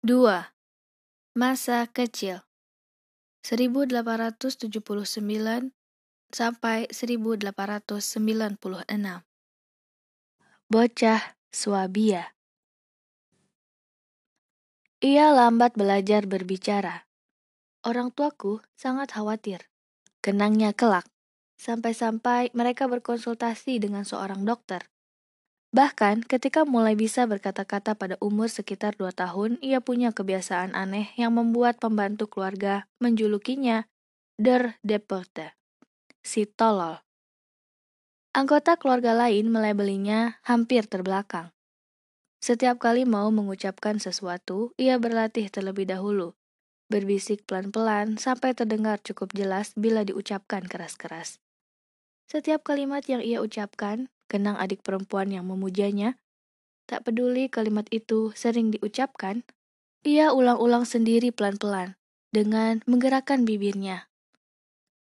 2. Masa kecil 1879 sampai 1896 Bocah Swabia Ia lambat belajar berbicara. Orang tuaku sangat khawatir. Kenangnya kelak, sampai-sampai mereka berkonsultasi dengan seorang dokter. Bahkan ketika mulai bisa berkata-kata pada umur sekitar dua tahun, ia punya kebiasaan aneh yang membuat pembantu keluarga menjulukinya Der Deporte, si tolol. Anggota keluarga lain melabelinya hampir terbelakang. Setiap kali mau mengucapkan sesuatu, ia berlatih terlebih dahulu, berbisik pelan-pelan sampai terdengar cukup jelas bila diucapkan keras-keras. Setiap kalimat yang ia ucapkan, kenang adik perempuan yang memujanya. Tak peduli kalimat itu sering diucapkan, ia ulang-ulang sendiri pelan-pelan dengan menggerakkan bibirnya.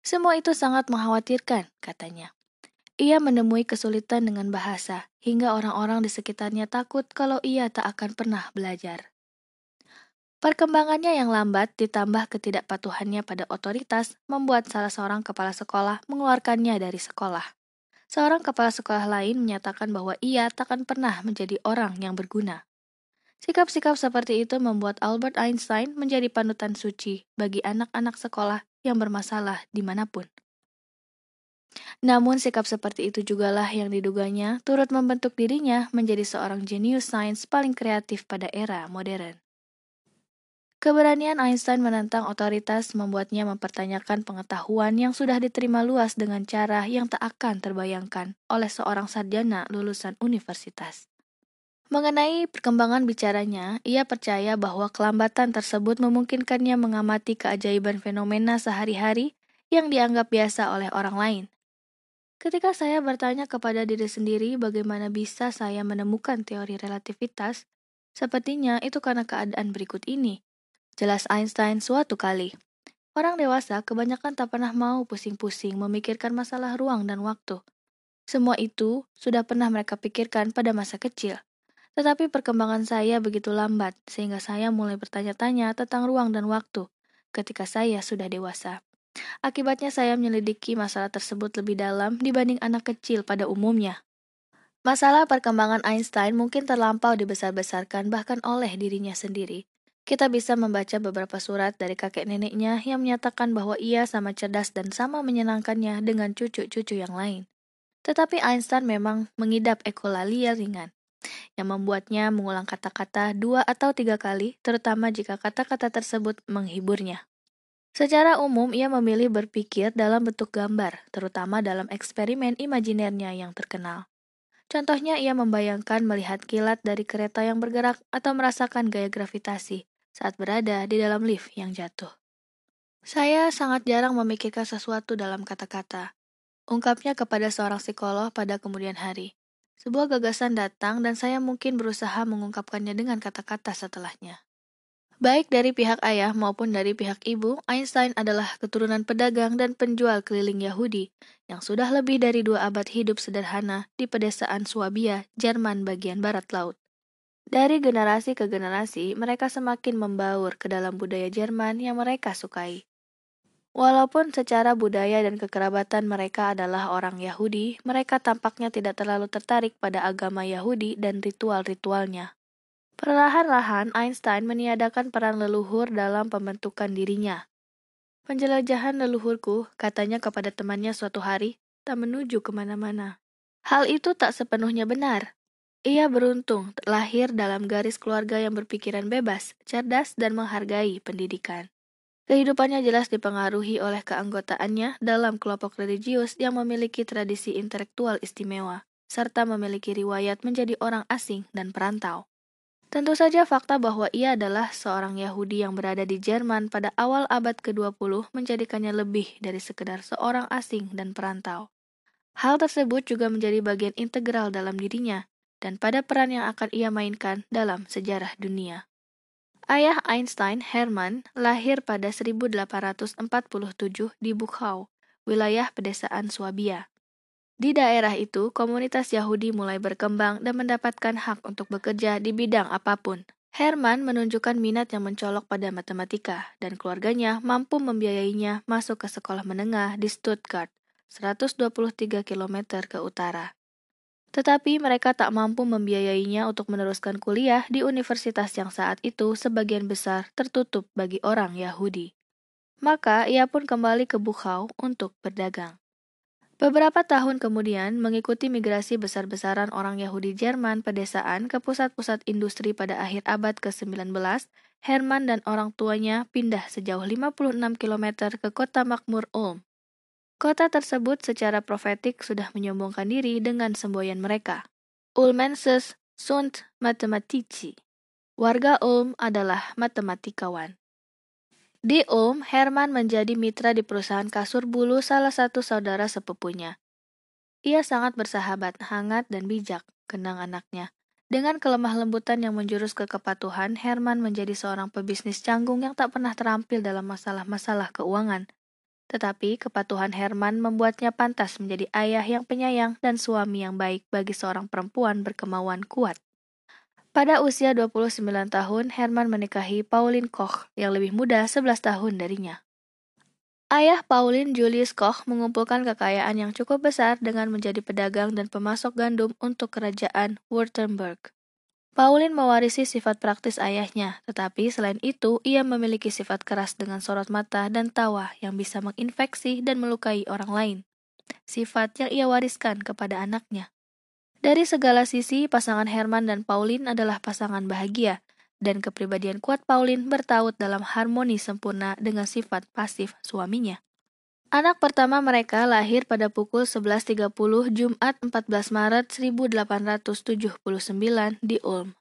Semua itu sangat mengkhawatirkan, katanya. Ia menemui kesulitan dengan bahasa, hingga orang-orang di sekitarnya takut kalau ia tak akan pernah belajar. Perkembangannya yang lambat ditambah ketidakpatuhannya pada otoritas membuat salah seorang kepala sekolah mengeluarkannya dari sekolah. Seorang kepala sekolah lain menyatakan bahwa ia takkan pernah menjadi orang yang berguna. Sikap-sikap seperti itu membuat Albert Einstein menjadi panutan suci bagi anak-anak sekolah yang bermasalah di mana pun. Namun sikap seperti itu jugalah yang diduganya turut membentuk dirinya menjadi seorang jenius sains paling kreatif pada era modern. Keberanian Einstein menentang otoritas membuatnya mempertanyakan pengetahuan yang sudah diterima luas dengan cara yang tak akan terbayangkan oleh seorang sarjana lulusan universitas. Mengenai perkembangan bicaranya, ia percaya bahwa kelambatan tersebut memungkinkannya mengamati keajaiban fenomena sehari-hari yang dianggap biasa oleh orang lain. Ketika saya bertanya kepada diri sendiri bagaimana bisa saya menemukan teori relativitas, sepertinya itu karena keadaan berikut ini – Jelas Einstein suatu kali. Orang dewasa kebanyakan tak pernah mau pusing-pusing memikirkan masalah ruang dan waktu. Semua itu sudah pernah mereka pikirkan pada masa kecil. Tetapi perkembangan saya begitu lambat, sehingga saya mulai bertanya-tanya tentang ruang dan waktu ketika saya sudah dewasa. Akibatnya saya menyelidiki masalah tersebut lebih dalam dibanding anak kecil pada umumnya. Masalah perkembangan Einstein mungkin terlampau dibesar-besarkan bahkan oleh dirinya sendiri. Kita bisa membaca beberapa surat dari kakek neneknya yang menyatakan bahwa ia sama cerdas dan sama menyenangkannya dengan cucu-cucu yang lain. Tetapi Einstein memang mengidap ekolalia ringan, yang membuatnya mengulang kata-kata dua atau tiga kali, terutama jika kata-kata tersebut menghiburnya. Secara umum, ia memilih berpikir dalam bentuk gambar, terutama dalam eksperimen imajinernya yang terkenal. Contohnya, ia membayangkan melihat kilat dari kereta yang bergerak atau merasakan gaya gravitasi, saat berada di dalam lift yang jatuh. Saya sangat jarang memikirkan sesuatu dalam kata-kata. Ungkapnya kepada seorang psikolog pada kemudian hari. Sebuah gagasan datang dan saya mungkin berusaha mengungkapkannya dengan kata-kata setelahnya. Baik dari pihak ayah maupun dari pihak ibu, Einstein adalah keturunan pedagang dan penjual keliling Yahudi yang sudah lebih dari dua abad hidup sederhana di pedesaan Swabia, Jerman bagian barat laut. Dari generasi ke generasi, mereka semakin membaur ke dalam budaya Jerman yang mereka sukai. Walaupun secara budaya dan kekerabatan mereka adalah orang Yahudi, mereka tampaknya tidak terlalu tertarik pada agama Yahudi dan ritual-ritualnya. Perlahan-lahan, Einstein meniadakan peran leluhur dalam pembentukan dirinya. Penjelajahan leluhurku, katanya kepada temannya suatu hari, tak menuju ke mana-mana. Hal itu tak sepenuhnya benar. Ia beruntung lahir dalam garis keluarga yang berpikiran bebas, cerdas, dan menghargai pendidikan. Kehidupannya jelas dipengaruhi oleh keanggotaannya dalam kelompok religius yang memiliki tradisi intelektual istimewa, serta memiliki riwayat menjadi orang asing dan perantau. Tentu saja fakta bahwa ia adalah seorang Yahudi yang berada di Jerman pada awal abad ke-20 menjadikannya lebih dari sekedar seorang asing dan perantau. Hal tersebut juga menjadi bagian integral dalam dirinya, dan pada peran yang akan ia mainkan dalam sejarah dunia. Ayah Einstein, Hermann, lahir pada 1847 di Buchau, wilayah pedesaan Swabia. Di daerah itu, komunitas Yahudi mulai berkembang dan mendapatkan hak untuk bekerja di bidang apa pun, Herman menunjukkan minat yang mencolok pada matematika, dan keluarganya mampu membiayainya masuk ke sekolah menengah di Stuttgart, 123 km ke utara. Tetapi mereka tak mampu membiayainya untuk meneruskan kuliah di universitas yang saat itu sebagian besar tertutup bagi orang Yahudi. Maka ia pun kembali ke Buchau untuk berdagang. Beberapa tahun kemudian, mengikuti migrasi besar-besaran orang Yahudi Jerman pedesaan ke pusat-pusat industri pada akhir abad ke-19, Herman dan orang tuanya pindah sejauh 56 km ke kota makmur Ulm. Kota tersebut secara profetik sudah menyombongkan diri dengan semboyan mereka. Ulmenses sunt mathematici. Warga Ulm adalah matematikawan. Di Ulm, Herman menjadi mitra di perusahaan kasur bulu salah satu saudara sepupunya. Ia sangat bersahabat, hangat, dan bijak, kenang anaknya. Dengan kelemah lembutan yang menjurus ke kepatuhan, Herman menjadi seorang pebisnis canggung yang tak pernah terampil dalam masalah-masalah keuangan. Tetapi kepatuhan Herman membuatnya pantas menjadi ayah yang penyayang dan suami yang baik bagi seorang perempuan berkemauan kuat. Pada usia 29 tahun, Herman menikahi Pauline Koch yang lebih muda 11 tahun darinya. Ayah Pauline Julius Koch mengumpulkan kekayaan yang cukup besar dengan menjadi pedagang dan pemasok gandum untuk kerajaan Württemberg. Pauline mewarisi sifat praktis ayahnya, tetapi selain itu, ia memiliki sifat keras dengan sorot mata dan tawa yang bisa menginfeksi dan melukai orang lain. Sifat yang ia wariskan kepada anaknya. Dari segala sisi, pasangan Herman dan Pauline adalah pasangan bahagia, dan kepribadian kuat Pauline bertaut dalam harmoni sempurna dengan sifat pasif suaminya. Anak pertama mereka lahir pada pukul 11.30 Jumat 14 Maret 1879 di Ulm.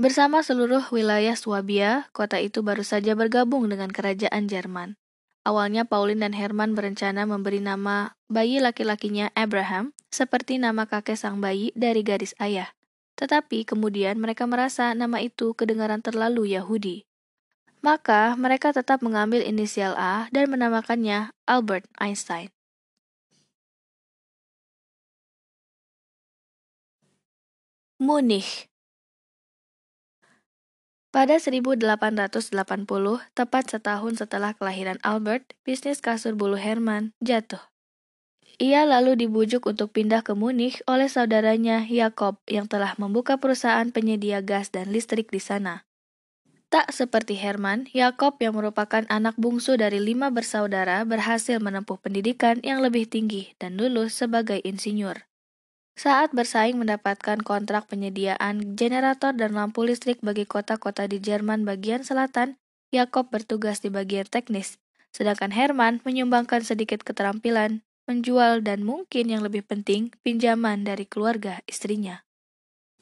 Bersama seluruh wilayah Swabia, kota itu baru saja bergabung dengan kerajaan Jerman. Awalnya Pauline dan Herman berencana memberi nama bayi laki-lakinya Abraham, seperti nama kakek sang bayi dari garis ayah. Tetapi kemudian mereka merasa nama itu kedengaran terlalu Yahudi. Maka mereka tetap mengambil inisial A dan menamakannya Albert Einstein. Munich pada 1880, tepat setahun setelah kelahiran Albert, bisnis kasur bulu Herman jatuh. Ia lalu dibujuk untuk pindah ke Munich oleh saudaranya Jakob yang telah membuka perusahaan penyedia gas dan listrik di sana. Tak seperti Herman, Yakob yang merupakan anak bungsu dari lima bersaudara berhasil menempuh pendidikan yang lebih tinggi dan lulus sebagai insinyur. Saat bersaing mendapatkan kontrak penyediaan generator dan lampu listrik bagi kota-kota di Jerman bagian selatan, Yakob bertugas di bagian teknis, sedangkan Herman menyumbangkan sedikit keterampilan, menjual dan mungkin yang lebih penting, pinjaman dari keluarga istrinya.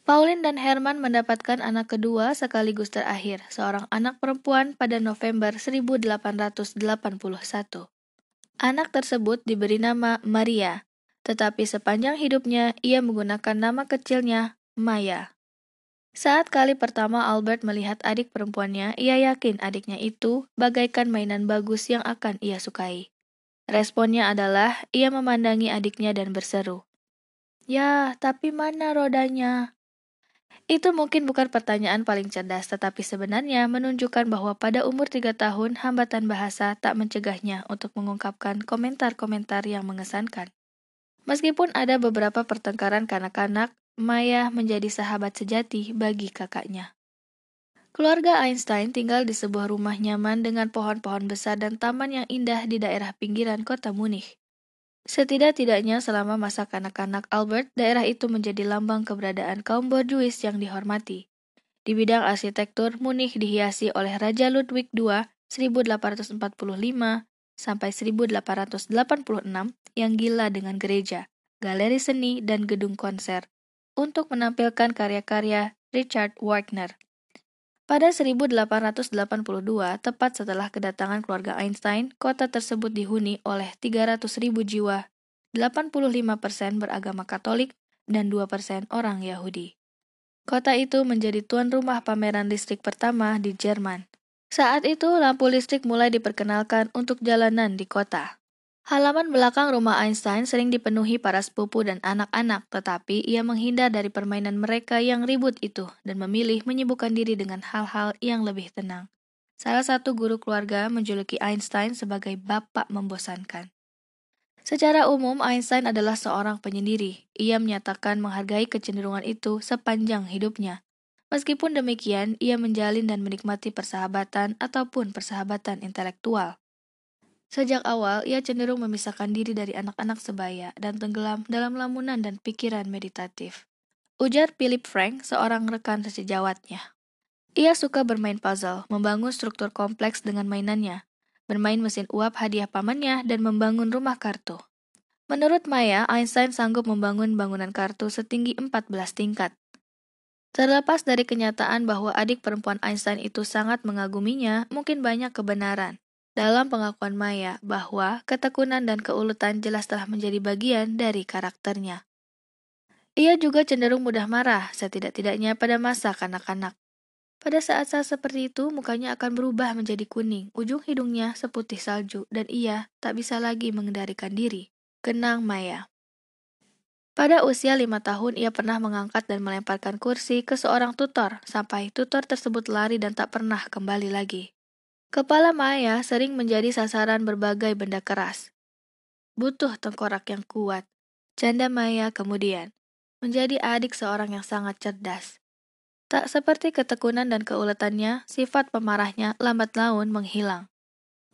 Pauline dan Herman mendapatkan anak kedua sekaligus terakhir, seorang anak perempuan pada November 1881. Anak tersebut diberi nama Maria, tetapi sepanjang hidupnya ia menggunakan nama kecilnya Maya. Saat kali pertama Albert melihat adik perempuannya, ia yakin adiknya itu bagaikan mainan bagus yang akan ia sukai. Responnya adalah ia memandangi adiknya dan berseru, "Ya, tapi mana rodanya?" Itu mungkin bukan pertanyaan paling cerdas, tetapi sebenarnya menunjukkan bahwa pada umur tiga tahun, hambatan bahasa tak mencegahnya untuk mengungkapkan komentar-komentar yang mengesankan. Meskipun ada beberapa pertengkaran kanak-kanak, Maya menjadi sahabat sejati bagi kakaknya. Keluarga Einstein tinggal di sebuah rumah nyaman dengan pohon-pohon besar dan taman yang indah di daerah pinggiran kota Munich. Setidak-tidaknya selama masa kanak-kanak Albert, daerah itu menjadi lambang keberadaan kaum borjuis yang dihormati. Di bidang arsitektur, Munich dihiasi oleh Raja Ludwig II 1845 sampai 1886 yang gila dengan gereja, galeri seni, dan gedung konser untuk menampilkan karya-karya Richard Wagner. Pada 1882, tepat setelah kedatangan keluarga Einstein, kota tersebut dihuni oleh 300.000 jiwa, 85% beragama Katolik, dan 2% orang Yahudi. Kota itu menjadi tuan rumah pameran listrik pertama di Jerman. Saat itu, lampu listrik mulai diperkenalkan untuk jalanan di kota. Halaman belakang rumah Einstein sering dipenuhi para sepupu dan anak-anak, tetapi ia menghindar dari permainan mereka yang ribut itu dan memilih menyibukkan diri dengan hal-hal yang lebih tenang. Salah satu guru keluarga menjuluki Einstein sebagai bapak membosankan. Secara umum, Einstein adalah seorang penyendiri. Ia menyatakan menghargai kecenderungan itu sepanjang hidupnya. Meskipun demikian, ia menjalin dan menikmati persahabatan ataupun persahabatan intelektual. Sejak awal, ia cenderung memisahkan diri dari anak-anak sebaya dan tenggelam dalam lamunan dan pikiran meditatif. Ujar Philip Frank, seorang rekan sejawatnya. Ia suka bermain puzzle, membangun struktur kompleks dengan mainannya, bermain mesin uap hadiah pamannya, dan membangun rumah kartu. Menurut Maya, Einstein sanggup membangun bangunan kartu setinggi 14 tingkat. Terlepas dari kenyataan bahwa adik perempuan Einstein itu sangat mengaguminya, mungkin banyak kebenaran dalam pengakuan Maya bahwa ketekunan dan keuletan jelas telah menjadi bagian dari karakternya. Ia juga cenderung mudah marah, setidak-tidaknya pada masa kanak-kanak. Pada saat-saat seperti itu, mukanya akan berubah menjadi kuning, ujung hidungnya seputih salju, dan ia tak bisa lagi mengendalikan diri. Kenang Maya. Pada usia lima tahun, ia pernah mengangkat dan melemparkan kursi ke seorang tutor, sampai tutor tersebut lari dan tak pernah kembali lagi. Kepala Maya sering menjadi sasaran berbagai benda keras. Butuh tengkorak yang kuat. Canda Maya kemudian menjadi adik seorang yang sangat cerdas. Tak seperti ketekunan dan keuletannya, sifat pemarahnya lambat laun menghilang.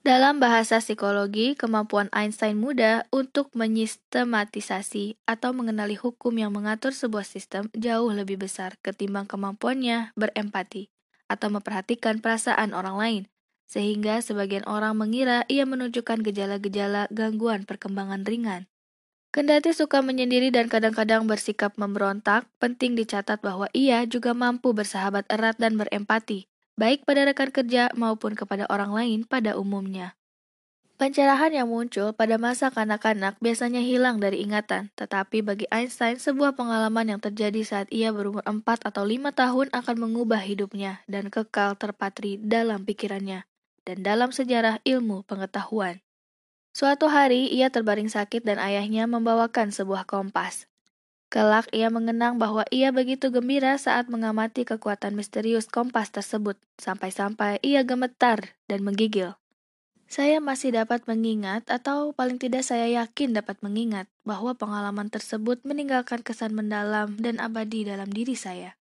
Dalam bahasa psikologi, kemampuan Einstein muda untuk menyistematisasi atau mengenali hukum yang mengatur sebuah sistem jauh lebih besar ketimbang kemampuannya berempati atau memperhatikan perasaan orang lain sehingga sebagian orang mengira ia menunjukkan gejala-gejala gangguan perkembangan ringan. Kendati suka menyendiri dan kadang-kadang bersikap memberontak, penting dicatat bahwa ia juga mampu bersahabat erat dan berempati, baik pada rekan kerja maupun kepada orang lain pada umumnya. Pencerahan yang muncul pada masa kanak-kanak biasanya hilang dari ingatan, tetapi bagi Einstein sebuah pengalaman yang terjadi saat ia berumur 4 atau 5 tahun akan mengubah hidupnya dan kekal terpatri dalam pikirannya dan dalam sejarah ilmu pengetahuan. Suatu hari ia terbaring sakit dan ayahnya membawakan sebuah kompas. Kelak ia mengenang bahwa ia begitu gembira saat mengamati kekuatan misterius kompas tersebut, sampai-sampai ia gemetar dan menggigil. Saya masih dapat mengingat, atau paling tidak saya yakin dapat mengingat, bahwa pengalaman tersebut meninggalkan kesan mendalam dan abadi dalam diri saya.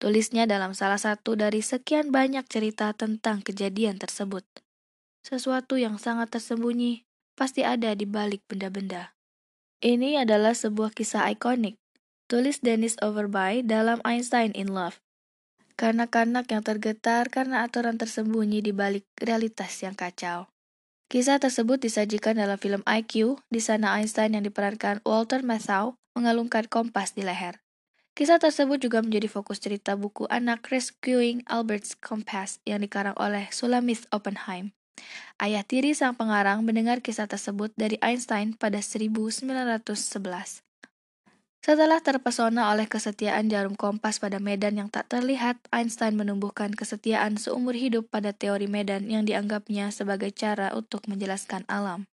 Tulisnya dalam salah satu dari sekian banyak cerita tentang kejadian tersebut. Sesuatu yang sangat tersembunyi pasti ada di balik benda-benda. Ini adalah sebuah kisah ikonik, tulis Dennis Overby dalam Einstein in Love. Kanak-kanak yang tergetar karena aturan tersembunyi di balik realitas yang kacau. Kisah tersebut disajikan dalam film IQ, di sana Einstein yang diperankan Walter Matthau mengalungkan kompas di leher. Kisah tersebut juga menjadi fokus cerita buku anak Rescuing Albert's Compass yang dikarang oleh Sulamith Oppenheim. Ayah tiri sang pengarang mendengar kisah tersebut dari Einstein pada 1911. Setelah terpesona oleh kesetiaan jarum kompas pada medan yang tak terlihat, Einstein menumbuhkan kesetiaan seumur hidup pada teori medan yang dianggapnya sebagai cara untuk menjelaskan alam.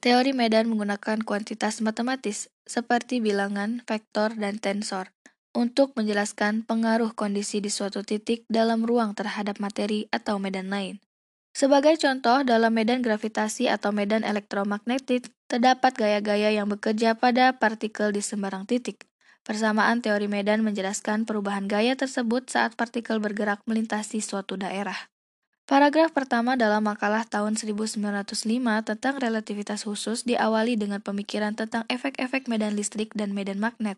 Teori medan menggunakan kuantitas matematis seperti bilangan, vektor, dan tensor untuk menjelaskan pengaruh kondisi di suatu titik dalam ruang terhadap materi atau medan lain. Sebagai contoh, dalam medan gravitasi atau medan elektromagnetik, terdapat gaya-gaya yang bekerja pada partikel di sembarang titik. Persamaan teori medan menjelaskan perubahan gaya tersebut saat partikel bergerak melintasi suatu daerah. Paragraf pertama dalam makalah tahun 1905 tentang relativitas khusus diawali dengan pemikiran tentang efek-efek medan listrik dan medan magnet.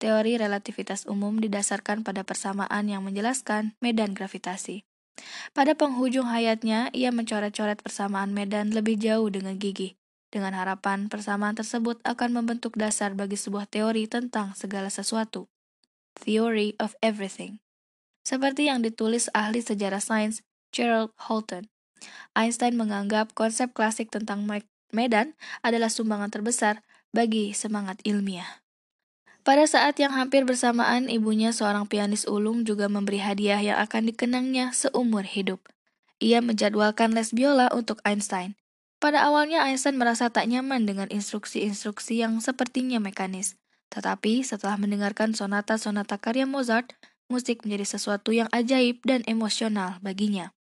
Teori relativitas umum didasarkan pada persamaan yang menjelaskan medan gravitasi. Pada penghujung hayatnya, ia mencoret-coret persamaan medan lebih jauh dengan gigi, dengan harapan persamaan tersebut akan membentuk dasar bagi sebuah teori tentang segala sesuatu. Theory of Everything. Seperti yang ditulis ahli sejarah sains Gerald Holton. Einstein menganggap konsep klasik tentang medan adalah sumbangan terbesar bagi semangat ilmiah. Pada saat yang hampir bersamaan, ibunya seorang pianis ulung juga memberi hadiah yang akan dikenangnya seumur hidup. Ia menjadwalkan les biola untuk Einstein. Pada awalnya Einstein merasa tak nyaman dengan instruksi-instruksi yang sepertinya mekanis. Tetapi setelah mendengarkan sonata-sonata karya Mozart, musik menjadi sesuatu yang ajaib dan emosional baginya.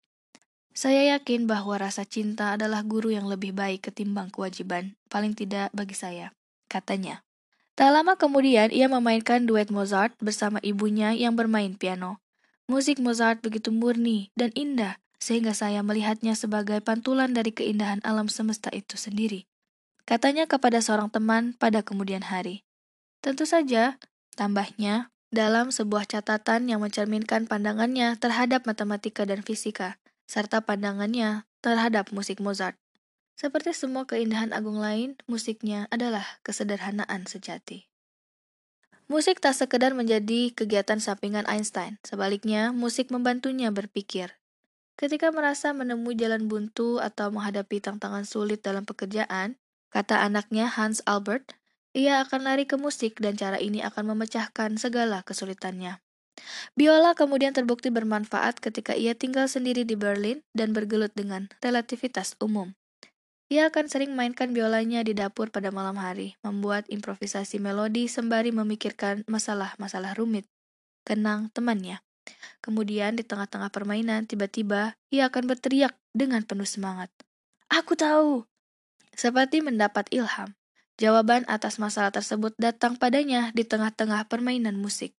Saya yakin bahwa rasa cinta adalah guru yang lebih baik ketimbang kewajiban, paling tidak bagi saya, katanya. Tak lama kemudian ia memainkan duet Mozart bersama ibunya yang bermain piano. Musik Mozart begitu murni dan indah, sehingga saya melihatnya sebagai pantulan dari keindahan alam semesta itu sendiri. Katanya kepada seorang teman pada kemudian hari. Tentu saja, tambahnya, dalam sebuah catatan yang mencerminkan pandangannya terhadap matematika dan fisika, serta pandangannya terhadap musik Mozart. Seperti semua keindahan agung lain, musiknya adalah kesederhanaan sejati. Musik tak sekedar menjadi kegiatan sampingan Einstein, sebaliknya musik membantunya berpikir, Ketika merasa menemui jalan buntu atau menghadapi tantangan sulit dalam pekerjaan, kata anaknya Hans Albert, ia akan lari ke musik dan cara ini akan memecahkan segala kesulitannya. Biola kemudian terbukti bermanfaat ketika ia tinggal sendiri di Berlin dan bergelut dengan relativitas umum. Ia akan sering mainkan biolanya di dapur pada malam hari, membuat improvisasi melodi sembari memikirkan masalah-masalah rumit. Kenang temannya. Kemudian di tengah-tengah permainan, tiba-tiba ia akan berteriak dengan penuh semangat. Aku tahu! Seperti mendapat ilham. Jawaban atas masalah tersebut datang padanya di tengah-tengah permainan musik.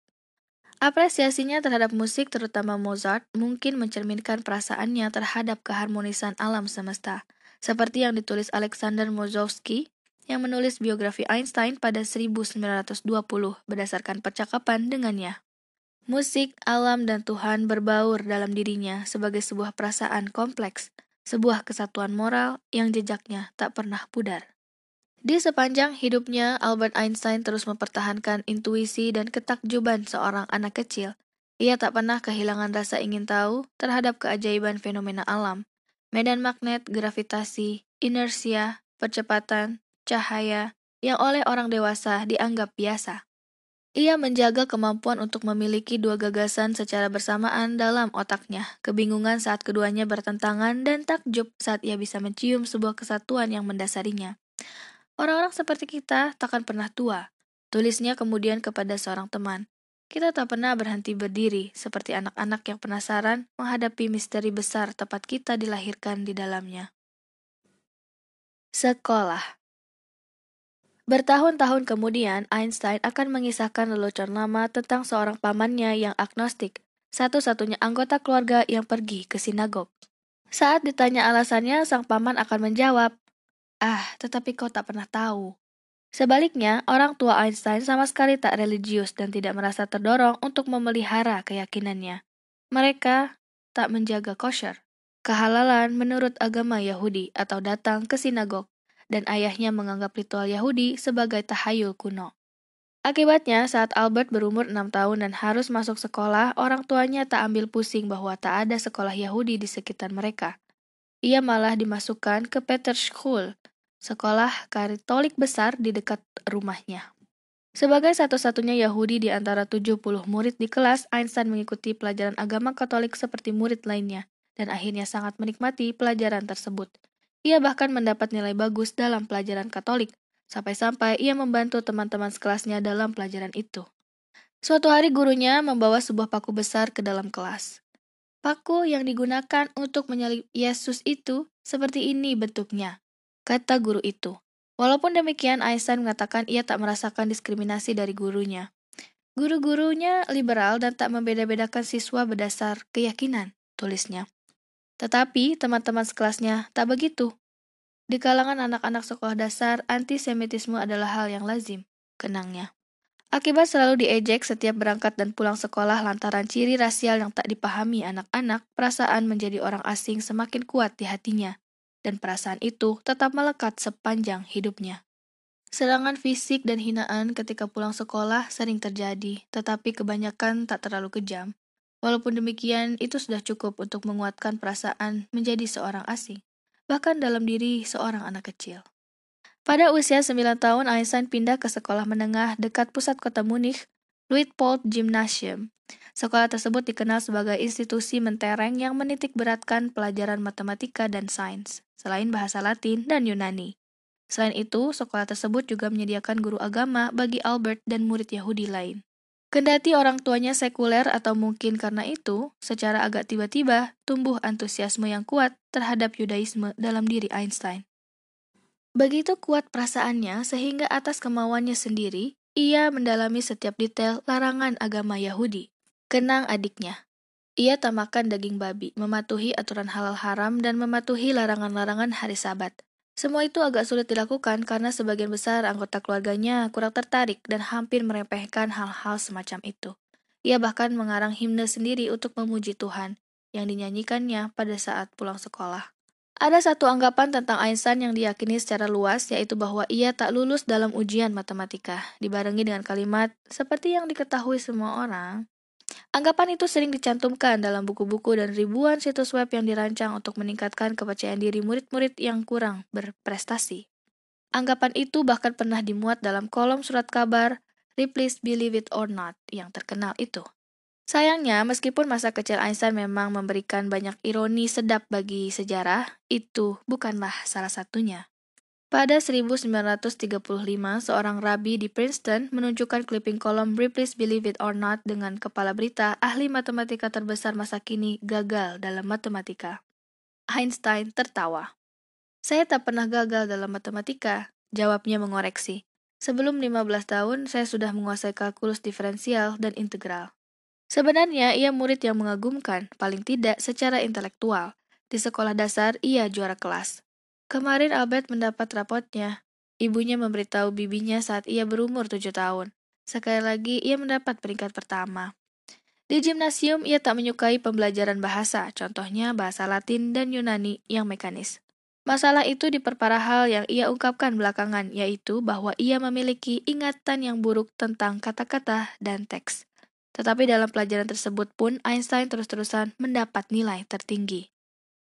Apresiasinya terhadap musik, terutama Mozart, mungkin mencerminkan perasaannya terhadap keharmonisan alam semesta, seperti yang ditulis Alexander Mozowski yang menulis biografi Einstein pada 1920 berdasarkan percakapan dengannya. Musik, alam, dan Tuhan berbaur dalam dirinya sebagai sebuah perasaan kompleks, sebuah kesatuan moral yang jejaknya tak pernah pudar. Di sepanjang hidupnya, Albert Einstein terus mempertahankan intuisi dan ketakjuban seorang anak kecil. Ia tak pernah kehilangan rasa ingin tahu terhadap keajaiban fenomena alam, medan magnet, gravitasi, inersia, percepatan, cahaya, yang oleh orang dewasa dianggap biasa. Ia menjaga kemampuan untuk memiliki dua gagasan secara bersamaan dalam otaknya, kebingungan saat keduanya bertentangan, dan takjub saat ia bisa mencium sebuah kesatuan yang mendasarinya. Orang-orang seperti kita takkan pernah tua, tulisnya kemudian kepada seorang teman. Kita tak pernah berhenti berdiri, seperti anak-anak yang penasaran menghadapi misteri besar tempat kita dilahirkan di dalamnya. Sekolah Bertahun-tahun kemudian, Einstein akan mengisahkan lelucon lama tentang seorang pamannya yang agnostik, satu-satunya anggota keluarga yang pergi ke sinagog. Saat ditanya alasannya, sang paman akan menjawab, Ah, tetapi kau tak pernah tahu. Sebaliknya, orang tua Einstein sama sekali tak religius dan tidak merasa terdorong untuk memelihara keyakinannya. Mereka tak menjaga kosher, kehalalan menurut agama Yahudi atau datang ke sinagog dan ayahnya menganggap ritual Yahudi sebagai tahayul kuno. Akibatnya, saat Albert berumur enam tahun dan harus masuk sekolah, orang tuanya tak ambil pusing bahwa tak ada sekolah Yahudi di sekitar mereka. Ia malah dimasukkan ke Peter School, sekolah katolik besar di dekat rumahnya. Sebagai satu-satunya Yahudi di antara 70 murid di kelas, Einstein mengikuti pelajaran agama Katolik seperti murid lainnya, dan akhirnya sangat menikmati pelajaran tersebut. Ia bahkan mendapat nilai bagus dalam pelajaran Katolik, sampai-sampai ia membantu teman-teman sekelasnya dalam pelajaran itu. Suatu hari gurunya membawa sebuah paku besar ke dalam kelas. Paku yang digunakan untuk menyalip Yesus itu seperti ini bentuknya, kata guru itu. Walaupun demikian, Einstein mengatakan ia tak merasakan diskriminasi dari gurunya. Guru-gurunya liberal dan tak membeda-bedakan siswa berdasar keyakinan, tulisnya. Tetapi teman-teman sekelasnya tak begitu. Di kalangan anak-anak sekolah dasar, antisemitisme adalah hal yang lazim, kenangnya. Akibat selalu diejek setiap berangkat dan pulang sekolah lantaran ciri rasial yang tak dipahami anak-anak, perasaan menjadi orang asing semakin kuat di hatinya, dan perasaan itu tetap melekat sepanjang hidupnya. Serangan fisik dan hinaan ketika pulang sekolah sering terjadi, tetapi kebanyakan tak terlalu kejam. Walaupun demikian, itu sudah cukup untuk menguatkan perasaan menjadi seorang asing, bahkan dalam diri seorang anak kecil. Pada usia 9 tahun, Einstein pindah ke sekolah menengah dekat pusat kota Munich, Luitpold Gymnasium. Sekolah tersebut dikenal sebagai institusi mentereng yang menitik beratkan pelajaran matematika dan sains, selain bahasa Latin dan Yunani. Selain itu, sekolah tersebut juga menyediakan guru agama bagi Albert dan murid Yahudi lain. Kendati orang tuanya sekuler atau mungkin karena itu, secara agak tiba-tiba tumbuh antusiasme yang kuat terhadap Yudaisme dalam diri Einstein. Begitu kuat perasaannya sehingga atas kemauannya sendiri, ia mendalami setiap detail larangan agama Yahudi. Kenang adiknya. Ia tak makan daging babi, mematuhi aturan halal haram, dan mematuhi larangan-larangan hari sabat. Semua itu agak sulit dilakukan karena sebagian besar anggota keluarganya kurang tertarik dan hampir meremehkan hal-hal semacam itu. Ia bahkan mengarang himne sendiri untuk memuji Tuhan, yang dinyanyikannya pada saat pulang sekolah. Ada satu anggapan tentang Einstein yang diyakini secara luas, yaitu bahwa ia tak lulus dalam ujian matematika, dibarengi dengan kalimat, seperti yang diketahui semua orang, Anggapan itu sering dicantumkan dalam buku-buku dan ribuan situs web yang dirancang untuk meningkatkan kepercayaan diri murid-murid yang kurang berprestasi. Anggapan itu bahkan pernah dimuat dalam kolom surat kabar Ripley's Believe It or Not yang terkenal itu. Sayangnya, meskipun masa kecil Einstein memang memberikan banyak ironi sedap bagi sejarah, itu bukanlah salah satunya. Pada 1935, seorang rabi di Princeton menunjukkan clipping kolom Ripley's Believe It or Not dengan kepala berita ahli matematika terbesar masa kini gagal dalam matematika. Einstein tertawa. Saya tak pernah gagal dalam matematika, jawabnya mengoreksi. Sebelum 15 tahun, saya sudah menguasai kalkulus diferensial dan integral. Sebenarnya, ia murid yang mengagumkan, paling tidak secara intelektual. Di sekolah dasar, ia juara kelas. Kemarin Albert mendapat rapotnya. Ibunya memberitahu bibinya saat ia berumur tujuh tahun. Sekali lagi, ia mendapat peringkat pertama. Di gimnasium, ia tak menyukai pembelajaran bahasa, contohnya bahasa Latin dan Yunani yang mekanis. Masalah itu diperparah hal yang ia ungkapkan belakangan, yaitu bahwa ia memiliki ingatan yang buruk tentang kata-kata dan teks. Tetapi dalam pelajaran tersebut pun Einstein terus-terusan mendapat nilai tertinggi.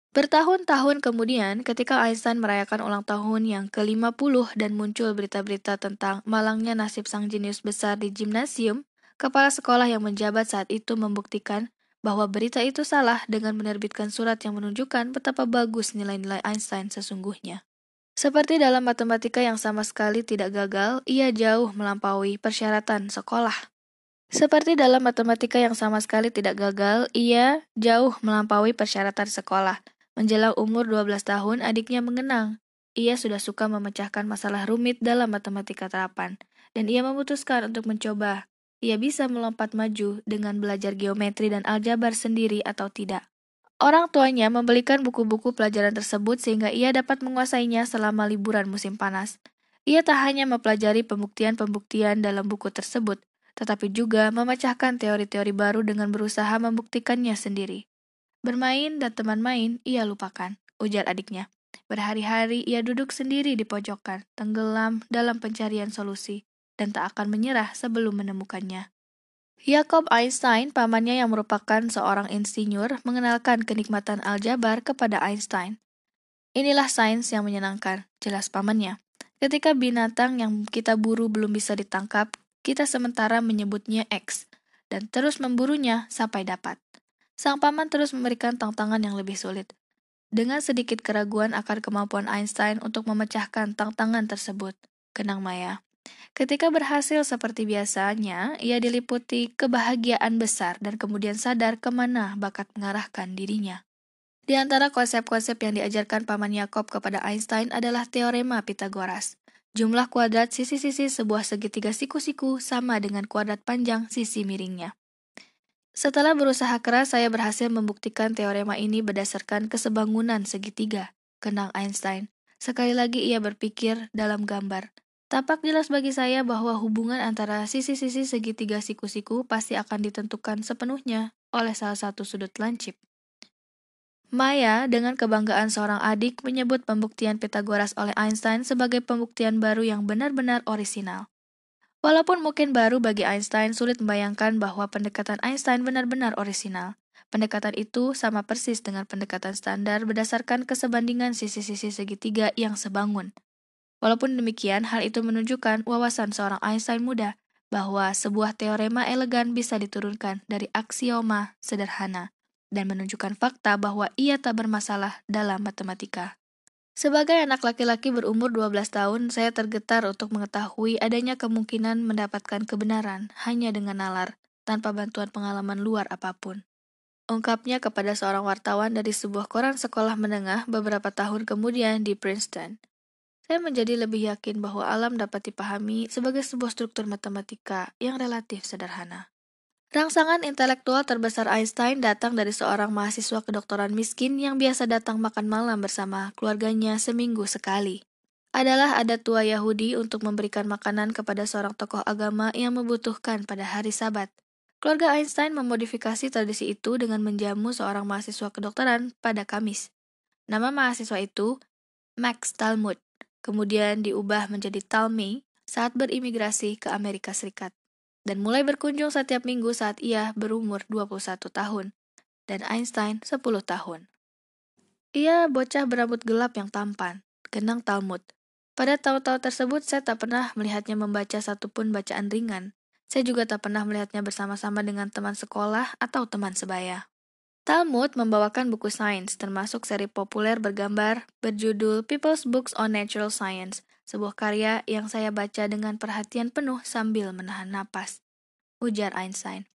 Bertahun-tahun kemudian, ketika Einstein merayakan ulang tahun yang ke-50 dan muncul berita-berita tentang malangnya nasib sang jenius besar di gimnasium, kepala sekolah yang menjabat saat itu membuktikan bahwa berita itu salah dengan menerbitkan surat yang menunjukkan betapa bagus nilai-nilai Einstein sesungguhnya. Seperti dalam matematika yang sama sekali tidak gagal, ia jauh melampaui persyaratan sekolah. Seperti dalam matematika yang sama sekali tidak gagal, ia jauh melampaui persyaratan sekolah. Menjelang umur 12 tahun, adiknya mengenang. Ia sudah suka memecahkan masalah rumit dalam matematika terapan, dan ia memutuskan untuk mencoba. Ia bisa melompat maju dengan belajar geometri dan aljabar sendiri atau tidak. Orang tuanya membelikan buku-buku pelajaran tersebut sehingga ia dapat menguasainya selama liburan musim panas. Ia tak hanya mempelajari pembuktian-pembuktian dalam buku tersebut, tetapi juga memecahkan teori-teori baru dengan berusaha membuktikannya sendiri. Bermain dan teman main ia lupakan, ujar adiknya. Berhari-hari ia duduk sendiri di pojokan, tenggelam dalam pencarian solusi, dan tak akan menyerah sebelum menemukannya. Jacob Einstein, pamannya yang merupakan seorang insinyur, mengenalkan kenikmatan aljabar kepada Einstein. Inilah sains yang menyenangkan, jelas pamannya. Ketika binatang yang kita buru belum bisa ditangkap, kita sementara menyebutnya X, dan terus memburunya sampai dapat. Sang paman terus memberikan tantangan yang lebih sulit. Dengan sedikit keraguan akan kemampuan Einstein untuk memecahkan tantangan tersebut, kenang Maya. Ketika berhasil seperti biasanya, ia diliputi kebahagiaan besar dan kemudian sadar ke mana bakat mengarahkan dirinya. Di antara konsep-konsep yang diajarkan Paman Yakob kepada Einstein adalah teorema Pitagoras. Jumlah kuadrat sisi-sisi sebuah segitiga siku-siku sama dengan kuadrat panjang sisi miringnya. Setelah berusaha keras, saya berhasil membuktikan teorema ini berdasarkan kesebangunan segitiga, kenang Einstein. Sekali lagi ia berpikir dalam gambar. Tapak jelas bagi saya bahwa hubungan antara sisi-sisi segitiga siku-siku pasti akan ditentukan sepenuhnya oleh salah satu sudut lancip. Maya dengan kebanggaan seorang adik menyebut pembuktian Pythagoras oleh Einstein sebagai pembuktian baru yang benar-benar orisinal. Walaupun mungkin baru bagi Einstein, sulit membayangkan bahwa pendekatan Einstein benar-benar orisinal. Pendekatan itu sama persis dengan pendekatan standar berdasarkan kesebandingan sisi-sisi segitiga yang sebangun. Walaupun demikian, hal itu menunjukkan wawasan seorang Einstein muda, bahwa sebuah teorema elegan bisa diturunkan dari aksioma sederhana dan menunjukkan fakta bahwa ia tak bermasalah dalam matematika. Sebagai anak laki-laki berumur 12 tahun, saya tergetar untuk mengetahui adanya kemungkinan mendapatkan kebenaran hanya dengan nalar, tanpa bantuan pengalaman luar apa pun. Ungkapnya kepada seorang wartawan dari sebuah koran sekolah menengah beberapa tahun kemudian di Princeton. Saya menjadi lebih yakin bahwa alam dapat dipahami sebagai sebuah struktur matematika yang relatif sederhana. Rangsangan intelektual terbesar Einstein datang dari seorang mahasiswa kedokteran miskin yang biasa datang makan malam bersama keluarganya seminggu sekali. Adalah ada tua Yahudi untuk memberikan makanan kepada seorang tokoh agama yang membutuhkan pada hari Sabat. Keluarga Einstein memodifikasi tradisi itu dengan menjamu seorang mahasiswa kedokteran pada Kamis. Nama mahasiswa itu Max Talmud kemudian diubah menjadi Talmy saat berimigrasi ke Amerika Serikat, dan mulai berkunjung setiap minggu saat ia berumur 21 tahun, dan Einstein 10 tahun. Ia bocah berambut gelap yang tampan, kenang Talmud. Pada tahun-tahun tersebut saya tak pernah melihatnya membaca satupun bacaan ringan. Saya juga tak pernah melihatnya bersama-sama dengan teman sekolah atau teman sebaya. Talmud membawakan buku sains, termasuk seri populer bergambar berjudul People's Books on Natural Science, sebuah karya yang saya baca dengan perhatian penuh sambil menahan napas. Ujar Einstein.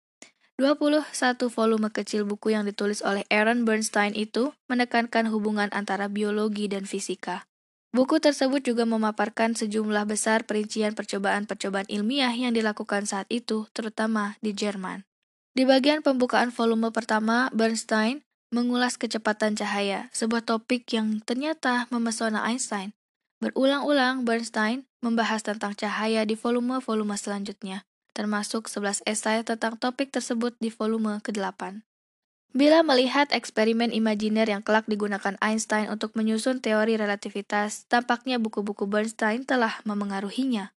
21 volume kecil buku yang ditulis oleh Aaron Bernstein itu menekankan hubungan antara biologi dan fisika. Buku tersebut juga memaparkan sejumlah besar perincian percobaan-percobaan ilmiah yang dilakukan saat itu, terutama di Jerman. Di bagian pembukaan volume pertama, Bernstein mengulas kecepatan cahaya, sebuah topik yang ternyata memesona Einstein. Berulang-ulang, Bernstein membahas tentang cahaya di volume-volume selanjutnya, termasuk 11 esai tentang topik tersebut di volume ke-8. Bila melihat eksperimen imajiner yang kelak digunakan Einstein untuk menyusun teori relativitas, tampaknya buku-buku Bernstein telah memengaruhinya.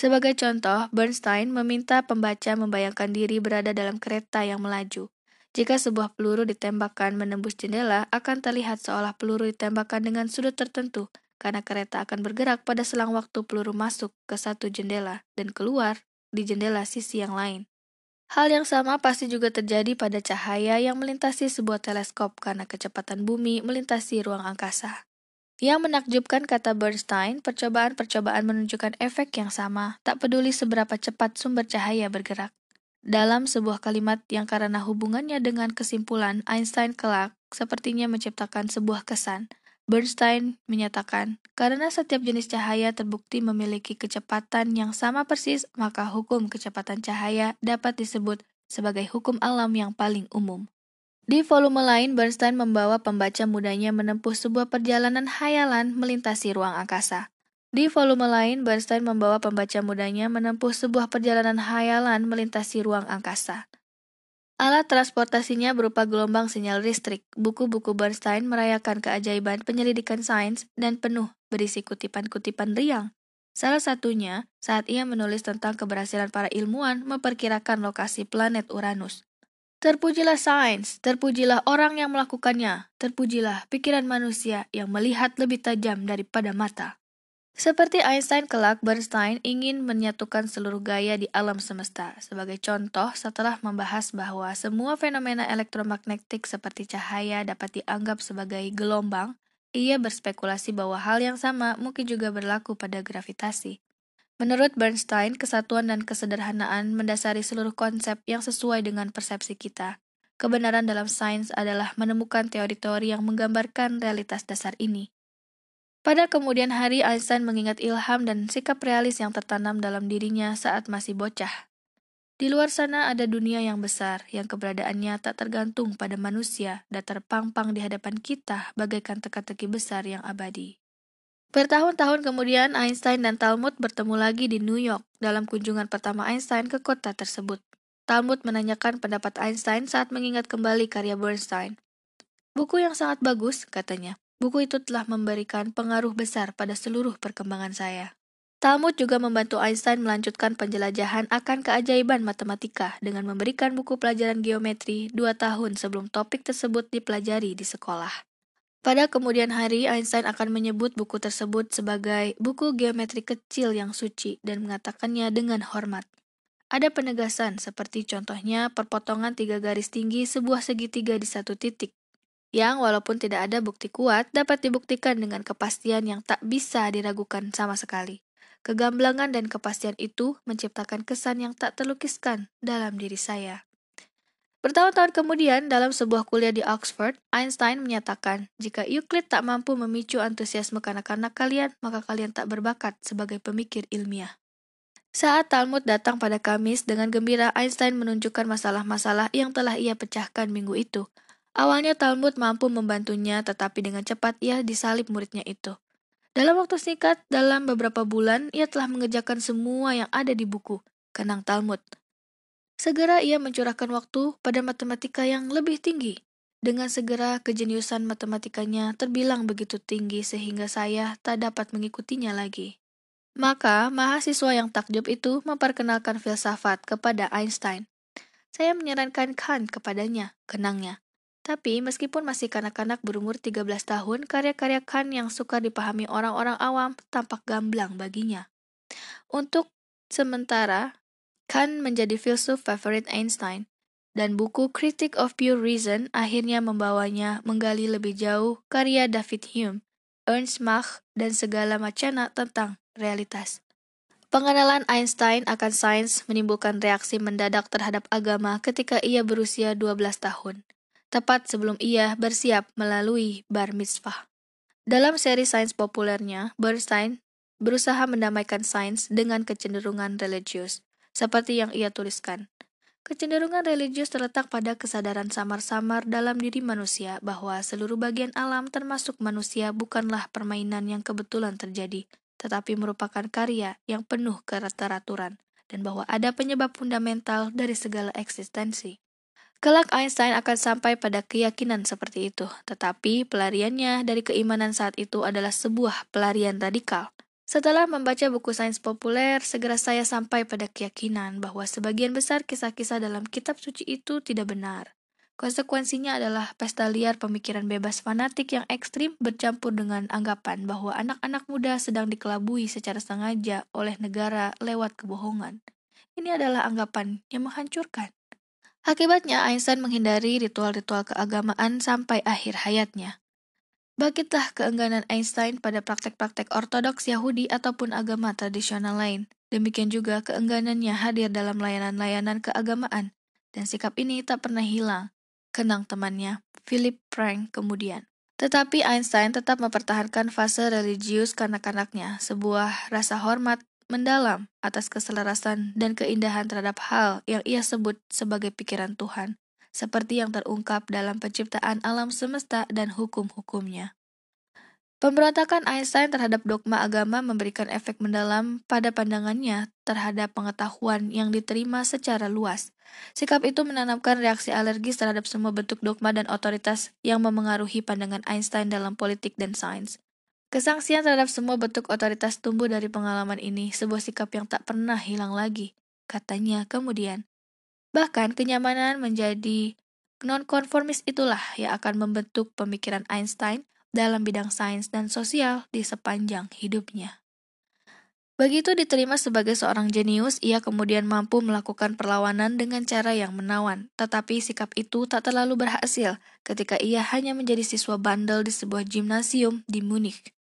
Sebagai contoh, Bernstein meminta pembaca membayangkan diri berada dalam kereta yang melaju. Jika sebuah peluru ditembakkan menembus jendela, akan terlihat seolah peluru ditembakkan dengan sudut tertentu, karena kereta akan bergerak pada selang waktu peluru masuk ke satu jendela dan keluar di jendela sisi yang lain. Hal yang sama pasti juga terjadi pada cahaya yang melintasi sebuah teleskop karena kecepatan bumi melintasi ruang angkasa. Yang menakjubkan kata Bernstein, percobaan-percobaan menunjukkan efek yang sama, tak peduli seberapa cepat sumber cahaya bergerak. Dalam sebuah kalimat yang karena hubungannya dengan kesimpulan Einstein kelak sepertinya menciptakan sebuah kesan, Bernstein menyatakan, karena setiap jenis cahaya terbukti memiliki kecepatan yang sama persis, maka hukum kecepatan cahaya dapat disebut sebagai hukum alam yang paling umum. Di volume lain, Bernstein membawa pembaca mudanya menempuh sebuah perjalanan hayalan melintasi ruang angkasa. Di volume lain, Bernstein membawa pembaca mudanya menempuh sebuah perjalanan hayalan melintasi ruang angkasa. Alat transportasinya berupa gelombang sinyal listrik. Buku-buku Bernstein merayakan keajaiban penyelidikan sains dan penuh berisi kutipan-kutipan riang. Salah satunya saat ia menulis tentang keberhasilan para ilmuwan memperkirakan lokasi planet Uranus. Terpujilah sains, terpujilah orang yang melakukannya, terpujilah pikiran manusia yang melihat lebih tajam daripada mata. Seperti Einstein kelak, Bernstein ingin menyatukan seluruh gaya di alam semesta. Sebagai contoh, setelah membahas bahwa semua fenomena elektromagnetik seperti cahaya dapat dianggap sebagai gelombang, ia berspekulasi bahwa hal yang sama mungkin juga berlaku pada gravitasi. Menurut Bernstein, kesatuan dan kesederhanaan mendasari seluruh konsep yang sesuai dengan persepsi kita. Kebenaran dalam sains adalah menemukan teori-teori yang menggambarkan realitas dasar ini. Pada kemudian hari, Einstein mengingat ilham dan sikap realis yang tertanam dalam dirinya saat masih bocah. Di luar sana ada dunia yang besar, yang keberadaannya tak tergantung pada manusia, dan terpampang di hadapan kita bagaikan teka-teki besar yang abadi. Bertahun-tahun kemudian, Einstein dan Talmud bertemu lagi di New York dalam kunjungan pertama Einstein ke kota tersebut. Talmud menanyakan pendapat Einstein saat mengingat kembali karya Bernstein. Buku yang sangat bagus, katanya. Buku itu telah memberikan pengaruh besar pada seluruh perkembangan saya. Talmud juga membantu Einstein melanjutkan penjelajahan akan keajaiban matematika dengan memberikan buku pelajaran geometri dua tahun sebelum topik tersebut dipelajari di sekolah. Pada kemudian hari, Einstein akan menyebut buku tersebut sebagai buku geometri kecil yang suci dan mengatakannya dengan hormat. Ada penegasan seperti contohnya perpotongan tiga garis tinggi sebuah segitiga di satu titik, yang walaupun tidak ada bukti kuat dapat dibuktikan dengan kepastian yang tak bisa diragukan sama sekali. Kegamblangan dan kepastian itu menciptakan kesan yang tak terlukiskan dalam diri saya. Bertahun-tahun kemudian, dalam sebuah kuliah di Oxford, Einstein menyatakan, jika Euclid tak mampu memicu antusiasme kanak-kanak kalian, maka kalian tak berbakat sebagai pemikir ilmiah. Saat Talmud datang pada Kamis, dengan gembira Einstein menunjukkan masalah-masalah yang telah ia pecahkan minggu itu. Awalnya Talmud mampu membantunya, tetapi dengan cepat ia disalib muridnya itu. Dalam waktu singkat, dalam beberapa bulan, ia telah mengerjakan semua yang ada di buku, kenang Talmud. Segera ia mencurahkan waktu pada matematika yang lebih tinggi. Dengan segera kejeniusan matematikanya terbilang begitu tinggi sehingga saya tak dapat mengikutinya lagi. Maka, mahasiswa yang takjub itu memperkenalkan filsafat kepada Einstein. Saya menyarankan Kant kepadanya, kenangnya. Tapi meskipun masih kanak-kanak berumur 13 tahun, karya-karya Kant yang suka dipahami orang-orang awam tampak gamblang baginya. Untuk sementara, Kant menjadi filsuf favorit Einstein, dan buku Critic of Pure Reason akhirnya membawanya menggali lebih jauh karya David Hume, Ernst Mach, dan segala macana tentang realitas. Pengenalan Einstein akan sains menimbulkan reaksi mendadak terhadap agama ketika ia berusia 12 tahun tepat sebelum ia bersiap melalui bar mitzvah. Dalam seri sains populernya, Bernstein berusaha mendamaikan sains dengan kecenderungan religius, seperti yang ia tuliskan. Kecenderungan religius terletak pada kesadaran samar-samar dalam diri manusia bahwa seluruh bagian alam termasuk manusia bukanlah permainan yang kebetulan terjadi, tetapi merupakan karya yang penuh keteraturan, dan bahwa ada penyebab fundamental dari segala eksistensi. Kelak Einstein akan sampai pada keyakinan seperti itu, tetapi pelariannya dari keimanan saat itu adalah sebuah pelarian radikal. Setelah membaca buku sains populer, segera saya sampai pada keyakinan bahwa sebagian besar kisah-kisah dalam kitab suci itu tidak benar. Konsekuensinya adalah pesta liar pemikiran bebas fanatik yang ekstrim bercampur dengan anggapan bahwa anak-anak muda sedang dikelabui secara sengaja oleh negara lewat kebohongan. Ini adalah anggapan yang menghancurkan. Akibatnya, Einstein menghindari ritual-ritual keagamaan sampai akhir hayatnya. Bangkitlah keengganan Einstein pada praktek-praktek ortodoks Yahudi ataupun agama tradisional lain. Demikian juga keengganannya hadir dalam layanan-layanan keagamaan. Dan sikap ini tak pernah hilang. Kenang temannya, Philip Frank kemudian. Tetapi Einstein tetap mempertahankan fase religius kanak-kanaknya, sebuah rasa hormat mendalam atas keselarasan dan keindahan terhadap hal yang ia sebut sebagai pikiran Tuhan, seperti yang terungkap dalam penciptaan alam semesta dan hukum-hukumnya. Pemberontakan Einstein terhadap dogma agama memberikan efek mendalam pada pandangannya terhadap pengetahuan yang diterima secara luas. Sikap itu menanamkan reaksi alergis terhadap semua bentuk dogma dan otoritas yang memengaruhi pandangan Einstein dalam politik dan sains. Kesangsian terhadap semua bentuk otoritas tumbuh dari pengalaman ini, sebuah sikap yang tak pernah hilang lagi, katanya kemudian. Bahkan kenyamanan menjadi nonkonformis itulah yang akan membentuk pemikiran Einstein dalam bidang sains dan sosial di sepanjang hidupnya. Begitu diterima sebagai seorang jenius, ia kemudian mampu melakukan perlawanan dengan cara yang menawan. Tetapi sikap itu tak terlalu berhasil ketika ia hanya menjadi siswa bandel di sebuah gimnasium di Munich.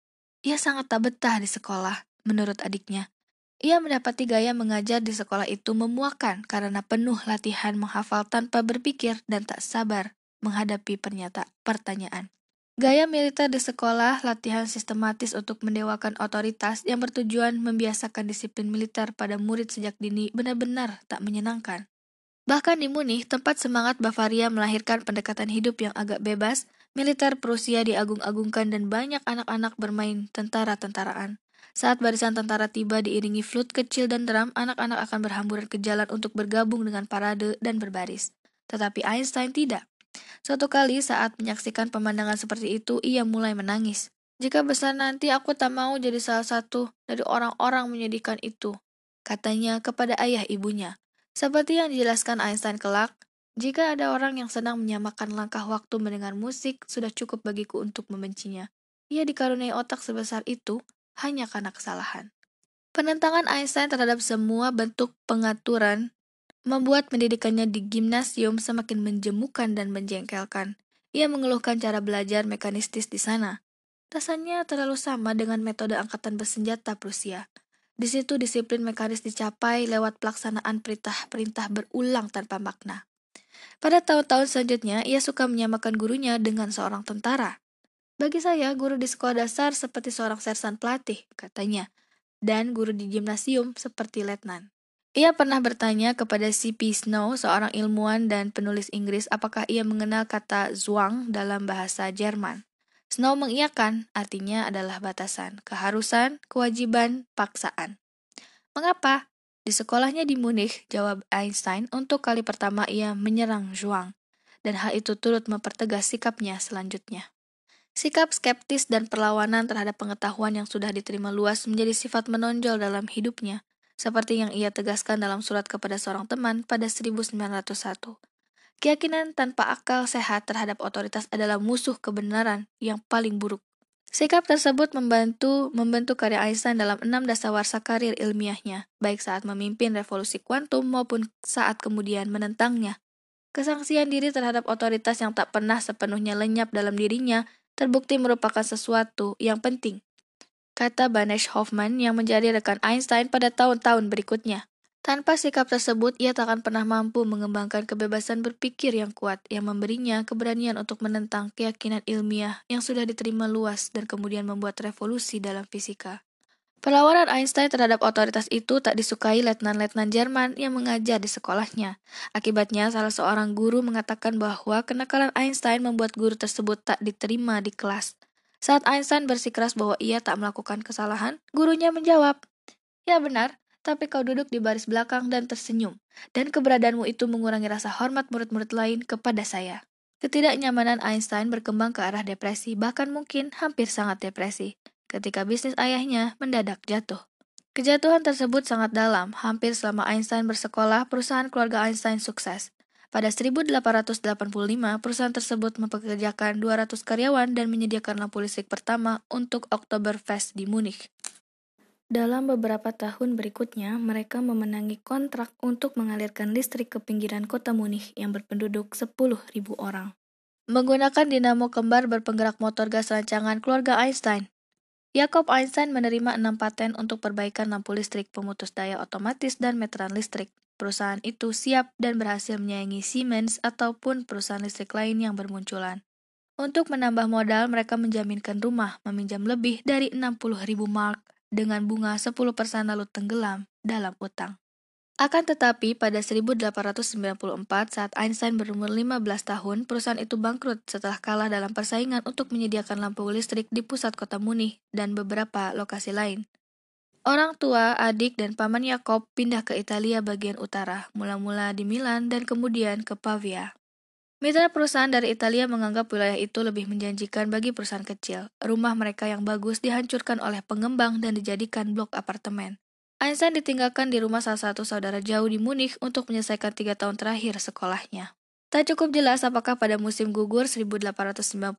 Ia sangat tak betah di sekolah, menurut adiknya. Ia mendapati gaya mengajar di sekolah itu memuakan karena penuh latihan menghafal tanpa berpikir dan tak sabar menghadapi pernyataan pertanyaan. Gaya militer di sekolah latihan sistematis untuk mendewakan otoritas yang bertujuan membiasakan disiplin militer pada murid sejak dini benar-benar tak menyenangkan. Bahkan di Munich, tempat semangat Bavaria melahirkan pendekatan hidup yang agak bebas, Militer Prusia diagung-agungkan dan banyak anak-anak bermain tentara-tentaraan. Saat barisan tentara tiba diiringi flute kecil dan drum, anak-anak akan berhamburan ke jalan untuk bergabung dengan parade dan berbaris. Tetapi Einstein tidak. Suatu kali saat menyaksikan pemandangan seperti itu, ia mulai menangis. Jika besar nanti aku tak mau jadi salah satu dari orang-orang menyedihkan itu, katanya kepada ayah ibunya. Seperti yang dijelaskan Einstein kelak, jika ada orang yang sedang menyamakan langkah waktu mendengar musik, sudah cukup bagiku untuk membencinya. Ia dikaruniai otak sebesar itu hanya karena kesalahan. Penentangan Einstein terhadap semua bentuk pengaturan membuat pendidikannya di gimnasium semakin menjemukan dan menjengkelkan. Ia mengeluhkan cara belajar mekanistis di sana. Rasanya terlalu sama dengan metode angkatan bersenjata Prusia. Di situ disiplin mekanis dicapai lewat pelaksanaan perintah-perintah berulang tanpa makna. Pada tahun-tahun selanjutnya, ia suka menyamakan gurunya dengan seorang tentara. Bagi saya, guru di sekolah dasar seperti seorang sersan pelatih, katanya dan guru di gimnasium seperti letnan. Ia pernah bertanya kepada C.P. Snow, seorang ilmuwan dan penulis Inggris, apakah ia mengenal kata Zwang dalam bahasa Jerman. Snow mengiyakan, artinya adalah batasan, keharusan, kewajiban, paksaan. Mengapa? Di sekolahnya di Munich, jawab Einstein, untuk kali pertama ia menyerang Zhuang, dan hal itu turut mempertegas sikapnya selanjutnya. Sikap skeptis dan perlawanan terhadap pengetahuan yang sudah diterima luas menjadi sifat menonjol dalam hidupnya, seperti yang ia tegaskan dalam surat kepada seorang teman pada 1901. Keyakinan tanpa akal sehat terhadap otoritas adalah musuh kebenaran yang paling buruk. Sikap tersebut membantu membentuk karya Einstein dalam enam dasawarsa karir ilmiahnya, baik saat memimpin revolusi kuantum maupun saat kemudian menentangnya. Kesangsian diri terhadap otoritas yang tak pernah sepenuhnya lenyap dalam dirinya terbukti merupakan sesuatu yang penting, kata Banesh Hoffman yang menjadi rekan Einstein pada tahun-tahun berikutnya. Tanpa sikap tersebut, ia tak akan pernah mampu mengembangkan kebebasan berpikir yang kuat yang memberinya keberanian untuk menentang keyakinan ilmiah yang sudah diterima luas dan kemudian membuat revolusi dalam fisika. Perlawanan Einstein terhadap otoritas itu tak disukai letnan-letnan Jerman yang mengajar di sekolahnya. Akibatnya, salah seorang guru mengatakan bahwa kenakalan Einstein membuat guru tersebut tak diterima di kelas. Saat Einstein bersikeras bahwa ia tak melakukan kesalahan, gurunya menjawab, Ya benar, tapi kau duduk di baris belakang dan tersenyum, dan keberadaanmu itu mengurangi rasa hormat murid-murid lain kepada saya. Ketidaknyamanan Einstein berkembang ke arah depresi, bahkan mungkin hampir sangat depresi ketika bisnis ayahnya mendadak jatuh. Kejatuhan tersebut sangat dalam, hampir selama Einstein bersekolah, perusahaan keluarga Einstein sukses. Pada 1885, perusahaan tersebut mempekerjakan 200 karyawan dan menyediakan lampu listrik pertama untuk Oktoberfest di Munich. Dalam beberapa tahun berikutnya, mereka memenangi kontrak untuk mengalirkan listrik ke pinggiran kota Munich yang berpenduduk 10.000 orang. Menggunakan dinamo kembar berpenggerak motor gas rancangan keluarga Einstein, Jacob Einstein menerima enam paten untuk perbaikan lampu listrik, pemutus daya otomatis, dan meteran listrik. Perusahaan itu siap dan berhasil menyaingi Siemens ataupun perusahaan listrik lain yang bermunculan. Untuk menambah modal, mereka menjaminkan rumah, meminjam lebih dari 60 ribu mark dengan bunga 10% lalu tenggelam dalam utang. Akan tetapi, pada 1894 saat Einstein berumur 15 tahun, perusahaan itu bangkrut setelah kalah dalam persaingan untuk menyediakan lampu listrik di pusat kota Munich dan beberapa lokasi lain. Orang tua, adik, dan paman Yakob pindah ke Italia bagian utara, mula-mula di Milan dan kemudian ke Pavia. Mitra perusahaan dari Italia menganggap wilayah itu lebih menjanjikan bagi perusahaan kecil. Rumah mereka yang bagus dihancurkan oleh pengembang dan dijadikan blok apartemen. Einstein ditinggalkan di rumah salah satu saudara jauh di Munich untuk menyelesaikan tiga tahun terakhir sekolahnya. Tak cukup jelas apakah pada musim gugur 1894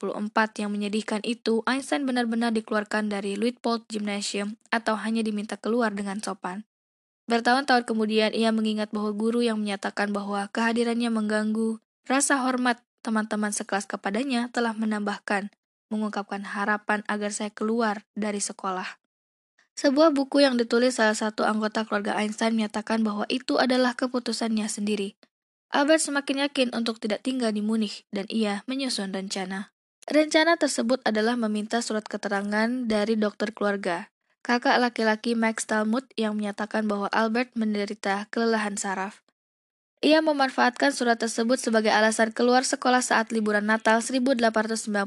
yang menyedihkan itu, Einstein benar-benar dikeluarkan dari Luitpold Gymnasium atau hanya diminta keluar dengan sopan. Bertahun-tahun kemudian, ia mengingat bahwa guru yang menyatakan bahwa kehadirannya mengganggu rasa hormat teman-teman sekelas kepadanya telah menambahkan, mengungkapkan harapan agar saya keluar dari sekolah. Sebuah buku yang ditulis salah satu anggota keluarga Einstein menyatakan bahwa itu adalah keputusannya sendiri. Albert semakin yakin untuk tidak tinggal di Munich dan ia menyusun rencana. Rencana tersebut adalah meminta surat keterangan dari dokter keluarga, kakak laki-laki Max Talmud yang menyatakan bahwa Albert menderita kelelahan saraf. Ia memanfaatkan surat tersebut sebagai alasan keluar sekolah saat liburan Natal 1894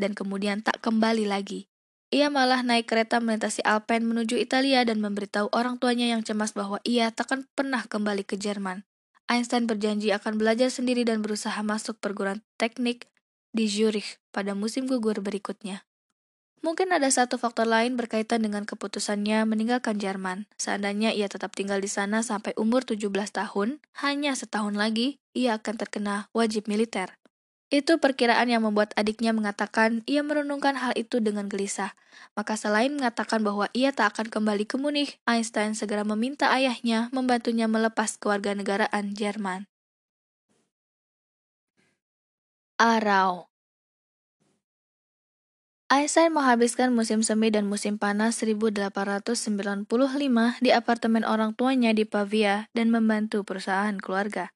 dan kemudian tak kembali lagi. Ia malah naik kereta melintasi Alpen menuju Italia dan memberitahu orang tuanya yang cemas bahwa ia takkan pernah kembali ke Jerman. Einstein berjanji akan belajar sendiri dan berusaha masuk perguruan teknik di Zurich pada musim gugur berikutnya. Mungkin ada satu faktor lain berkaitan dengan keputusannya meninggalkan Jerman. Seandainya ia tetap tinggal di sana sampai umur 17 tahun, hanya setahun lagi ia akan terkena wajib militer. Itu perkiraan yang membuat adiknya mengatakan ia merenungkan hal itu dengan gelisah. Maka selain mengatakan bahwa ia tak akan kembali ke Munich, Einstein segera meminta ayahnya membantunya melepas kewarganegaraan Jerman. Arau Einstein menghabiskan musim semi dan musim panas 1895 di apartemen orang tuanya di Pavia dan membantu perusahaan keluarga.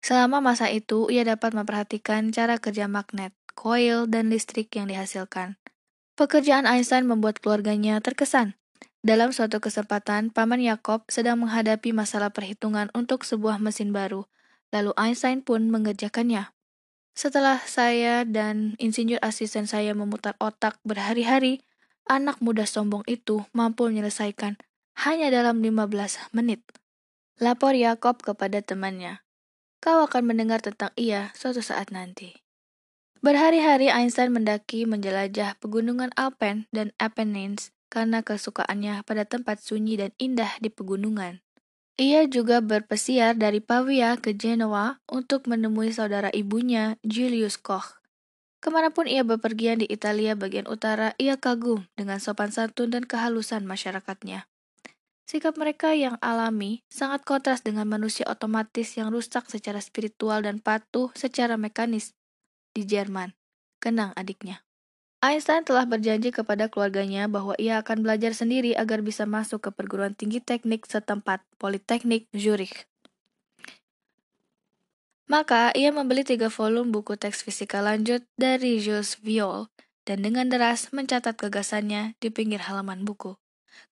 Selama masa itu, ia dapat memperhatikan cara kerja magnet, coil, dan listrik yang dihasilkan. Pekerjaan Einstein membuat keluarganya terkesan. Dalam suatu kesempatan, Paman Yakob sedang menghadapi masalah perhitungan untuk sebuah mesin baru, lalu Einstein pun mengerjakannya. Setelah saya dan insinyur asisten saya memutar otak berhari-hari, anak muda sombong itu mampu menyelesaikan hanya dalam 15 menit. Lapor Yakob kepada temannya. Kau akan mendengar tentang ia suatu saat nanti. Berhari-hari Einstein mendaki menjelajah pegunungan Alpen dan Apennines karena kesukaannya pada tempat sunyi dan indah di pegunungan. Ia juga berpesiar dari Pavia ke Genoa untuk menemui saudara ibunya, Julius Koch. Ke mana pun ia bepergian di Italia bagian utara, ia kagum dengan sopan santun dan kehalusan masyarakatnya. Sikap mereka yang alami sangat kontras dengan manusia otomatis yang rusak secara spiritual dan patuh secara mekanis di Jerman. Kenang adiknya. Einstein telah berjanji kepada keluarganya bahwa ia akan belajar sendiri agar bisa masuk ke perguruan tinggi teknik setempat, Politeknik Zurich. Maka, ia membeli tiga volume buku teks fisika lanjut dari Jules Viol dan dengan deras mencatat gagasannya di pinggir halaman buku.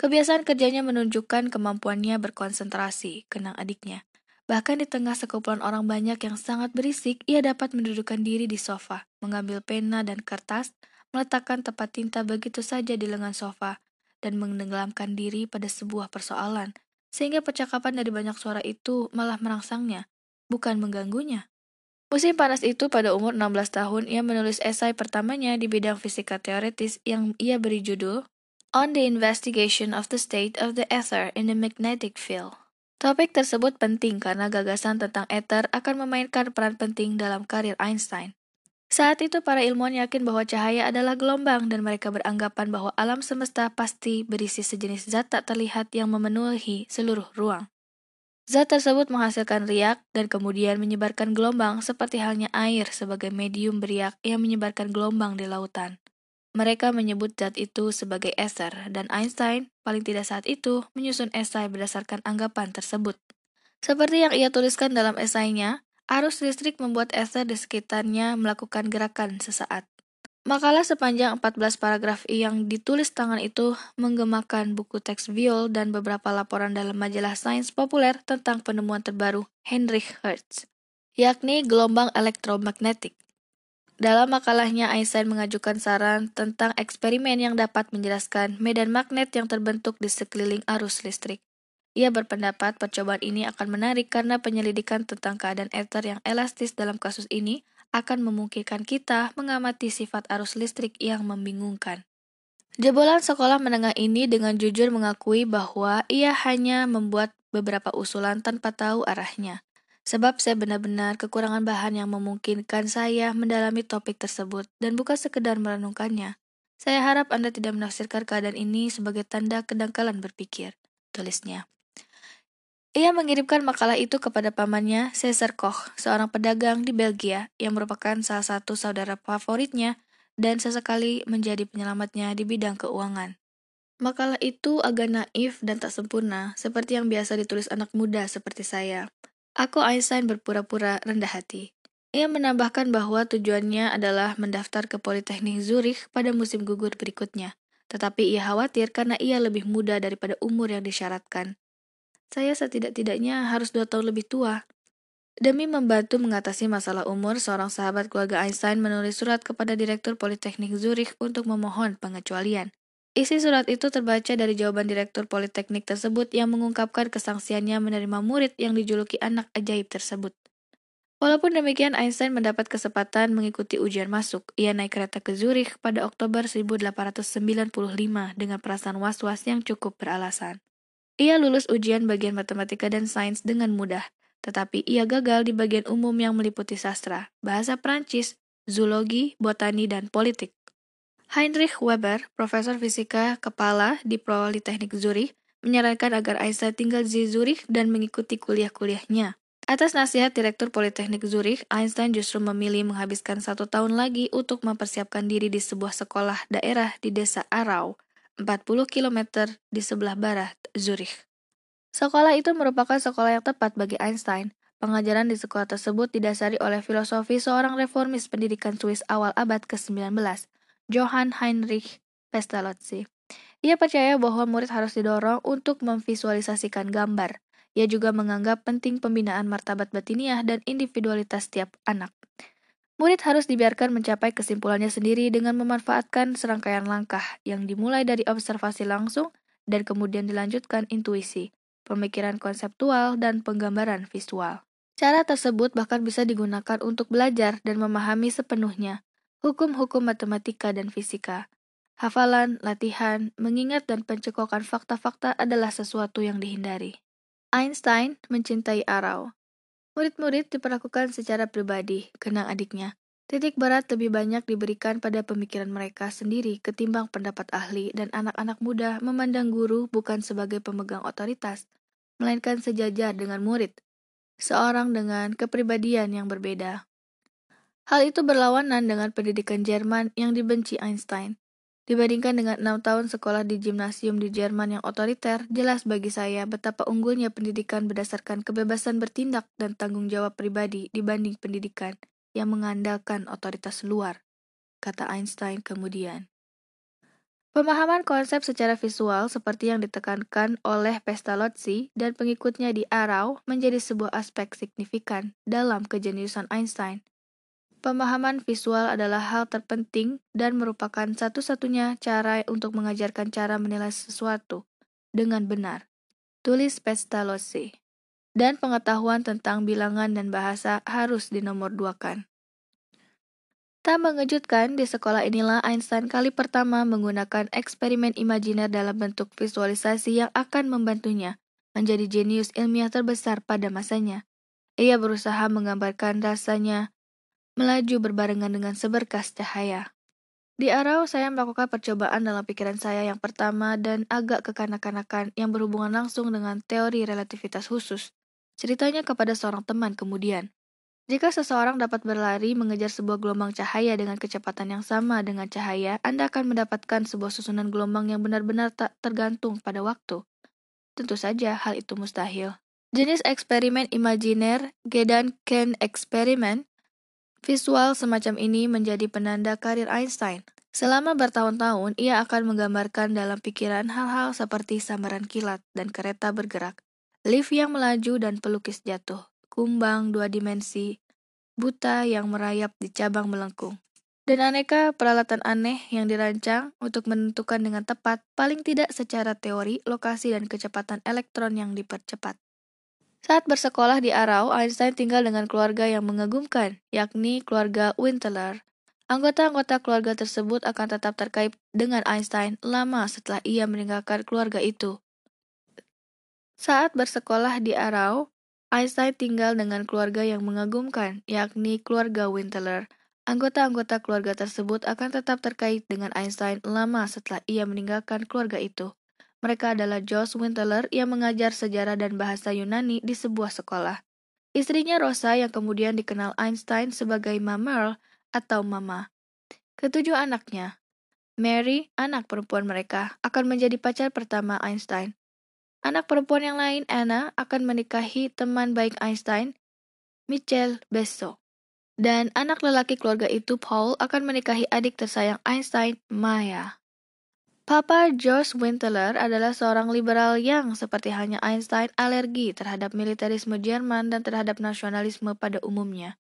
Kebiasaan kerjanya menunjukkan kemampuannya berkonsentrasi, kenang adiknya. Bahkan di tengah sekumpulan orang banyak yang sangat berisik, ia dapat mendudukkan diri di sofa, mengambil pena dan kertas, meletakkan tempat tinta begitu saja di lengan sofa, dan menenggelamkan diri pada sebuah persoalan, sehingga percakapan dari banyak suara itu malah merangsangnya, bukan mengganggunya. Musim panas itu pada umur 16 tahun, ia menulis esai pertamanya di bidang fisika teoretis yang ia beri judul on the investigation of the state of the ether in the magnetic field. Topik tersebut penting karena gagasan tentang ether akan memainkan peran penting dalam karir Einstein. Saat itu para ilmuwan yakin bahwa cahaya adalah gelombang dan mereka beranggapan bahwa alam semesta pasti berisi sejenis zat tak terlihat yang memenuhi seluruh ruang. Zat tersebut menghasilkan riak dan kemudian menyebarkan gelombang seperti halnya air sebagai medium beriak yang menyebarkan gelombang di lautan. Mereka menyebut zat itu sebagai ether, dan Einstein, paling tidak saat itu, menyusun esai berdasarkan anggapan tersebut. Seperti yang ia tuliskan dalam esainya, arus listrik membuat ether di sekitarnya melakukan gerakan sesaat. Makalah sepanjang 14 paragraf yang ditulis tangan itu menggemakan buku teks Viol dan beberapa laporan dalam majalah sains populer tentang penemuan terbaru Heinrich Hertz, yakni gelombang elektromagnetik. Dalam makalahnya, Einstein mengajukan saran tentang eksperimen yang dapat menjelaskan medan magnet yang terbentuk di sekeliling arus listrik. Ia berpendapat percobaan ini akan menarik karena penyelidikan tentang keadaan ether yang elastis dalam kasus ini akan memungkinkan kita mengamati sifat arus listrik yang membingungkan. Jebolan sekolah menengah ini dengan jujur mengakui bahwa ia hanya membuat beberapa usulan tanpa tahu arahnya. Sebab saya benar-benar kekurangan bahan yang memungkinkan saya mendalami topik tersebut dan bukan sekedar merenungkannya. Saya harap Anda tidak menafsirkan keadaan ini sebagai tanda kedangkalan berpikir, tulisnya. Ia mengirimkan makalah itu kepada pamannya, Cesar Koch, seorang pedagang di Belgia yang merupakan salah satu saudara favoritnya dan sesekali menjadi penyelamatnya di bidang keuangan. Makalah itu agak naif dan tak sempurna, seperti yang biasa ditulis anak muda seperti saya. Aku Einstein berpura-pura rendah hati. Ia menambahkan bahwa tujuannya adalah mendaftar ke Politeknik Zurich pada musim gugur berikutnya. Tetapi ia khawatir karena ia lebih muda daripada umur yang disyaratkan. Saya setidak-tidaknya harus dua tahun lebih tua. Demi membantu mengatasi masalah umur, seorang sahabat keluarga Einstein menulis surat kepada Direktur Politeknik Zurich untuk memohon pengecualian. Isi surat itu terbaca dari jawaban direktur politeknik tersebut yang mengungkapkan kesangsiannya menerima murid yang dijuluki anak ajaib tersebut. Walaupun demikian, Einstein mendapat kesempatan mengikuti ujian masuk. Ia naik kereta ke Zurich pada Oktober 1895 dengan perasaan was-was yang cukup beralasan. Ia lulus ujian bagian matematika dan sains dengan mudah, tetapi ia gagal di bagian umum yang meliputi sastra, bahasa Prancis, zoologi, botani, dan politik. Heinrich Weber, profesor fisika kepala di Politeknik Zurich, menyarankan agar Einstein tinggal di Zurich dan mengikuti kuliah-kuliahnya. Atas nasihat Direktur Politeknik Zurich, Einstein justru memilih menghabiskan satu tahun lagi untuk mempersiapkan diri di sebuah sekolah daerah di desa Arau, 40 km di sebelah barat Zurich. Sekolah itu merupakan sekolah yang tepat bagi Einstein. Pengajaran di sekolah tersebut didasari oleh filosofi seorang reformis pendidikan Swiss awal abad ke-19, Johann Heinrich Pestalozzi. Ia percaya bahwa murid harus didorong untuk memvisualisasikan gambar, ia juga menganggap penting pembinaan martabat batiniah dan individualitas setiap anak. Murid harus dibiarkan mencapai kesimpulannya sendiri dengan memanfaatkan serangkaian langkah yang dimulai dari observasi langsung dan kemudian dilanjutkan intuisi, pemikiran konseptual, dan penggambaran visual. Cara tersebut bahkan bisa digunakan untuk belajar dan memahami sepenuhnya hukum-hukum matematika dan fisika. Hafalan, latihan, mengingat, dan pencekokan fakta-fakta adalah sesuatu yang dihindari. Einstein mencintai Arau. Murid-murid diperlakukan secara pribadi, kenang adiknya. Titik berat lebih banyak diberikan pada pemikiran mereka sendiri ketimbang pendapat ahli dan anak-anak muda memandang guru bukan sebagai pemegang otoritas, melainkan sejajar dengan murid, seorang dengan kepribadian yang berbeda. Hal itu berlawanan dengan pendidikan Jerman yang dibenci Einstein. Dibandingkan dengan enam tahun sekolah di gimnasium di Jerman yang otoriter, jelas bagi saya betapa unggulnya pendidikan berdasarkan kebebasan bertindak dan tanggung jawab pribadi dibanding pendidikan yang mengandalkan otoritas luar, kata Einstein kemudian. Pemahaman konsep secara visual seperti yang ditekankan oleh Pestalozzi dan pengikutnya di Arau menjadi sebuah aspek signifikan dalam kejeniusan Einstein. Pemahaman visual adalah hal terpenting dan merupakan satu-satunya cara untuk mengajarkan cara menilai sesuatu dengan benar. Tulis Pestalozzi. Dan pengetahuan tentang bilangan dan bahasa harus dinomorduakan. Tak mengejutkan, di sekolah inilah Einstein kali pertama menggunakan eksperimen imajiner dalam bentuk visualisasi yang akan membantunya menjadi jenius ilmiah terbesar pada masanya. Ia berusaha menggambarkan rasanya melaju berbarengan dengan seberkas cahaya. Di Arau, saya melakukan percobaan dalam pikiran saya yang pertama dan agak kekanak-kanakan yang berhubungan langsung dengan teori relativitas khusus. Ceritanya kepada seorang teman kemudian. Jika seseorang dapat berlari mengejar sebuah gelombang cahaya dengan kecepatan yang sama dengan cahaya, Anda akan mendapatkan sebuah susunan gelombang yang benar-benar tak tergantung pada waktu. Tentu saja hal itu mustahil. Jenis eksperimen imajiner Gedanken eksperimen Visual semacam ini menjadi penanda karir Einstein. Selama bertahun-tahun, ia akan menggambarkan dalam pikiran hal-hal seperti sambaran kilat dan kereta bergerak, lift yang melaju dan pelukis jatuh, kumbang dua dimensi, buta yang merayap di cabang melengkung, dan aneka peralatan aneh yang dirancang untuk menentukan dengan tepat, paling tidak secara teori, lokasi dan kecepatan elektron yang dipercepat. Saat bersekolah di Arau, Einstein tinggal dengan keluarga yang mengagumkan, yakni keluarga Winteler. Anggota-anggota keluarga tersebut akan tetap terkait dengan Einstein lama setelah ia meninggalkan keluarga itu. Saat bersekolah di Arau, Einstein tinggal dengan keluarga yang mengagumkan, yakni keluarga Winteler. Anggota-anggota keluarga tersebut akan tetap terkait dengan Einstein lama setelah ia meninggalkan keluarga itu. Mereka adalah Josh Winteler yang mengajar sejarah dan bahasa Yunani di sebuah sekolah. Istrinya Rosa yang kemudian dikenal Einstein sebagai Mama atau Mama. Ketujuh anaknya, Mary, anak perempuan mereka, akan menjadi pacar pertama Einstein. Anak perempuan yang lain, Anna, akan menikahi teman baik Einstein, Michel Besso. Dan anak lelaki keluarga itu, Paul, akan menikahi adik tersayang Einstein, Maya. Papa George Winteler adalah seorang liberal yang, seperti hanya Einstein, alergi terhadap militerisme Jerman dan terhadap nasionalisme pada umumnya.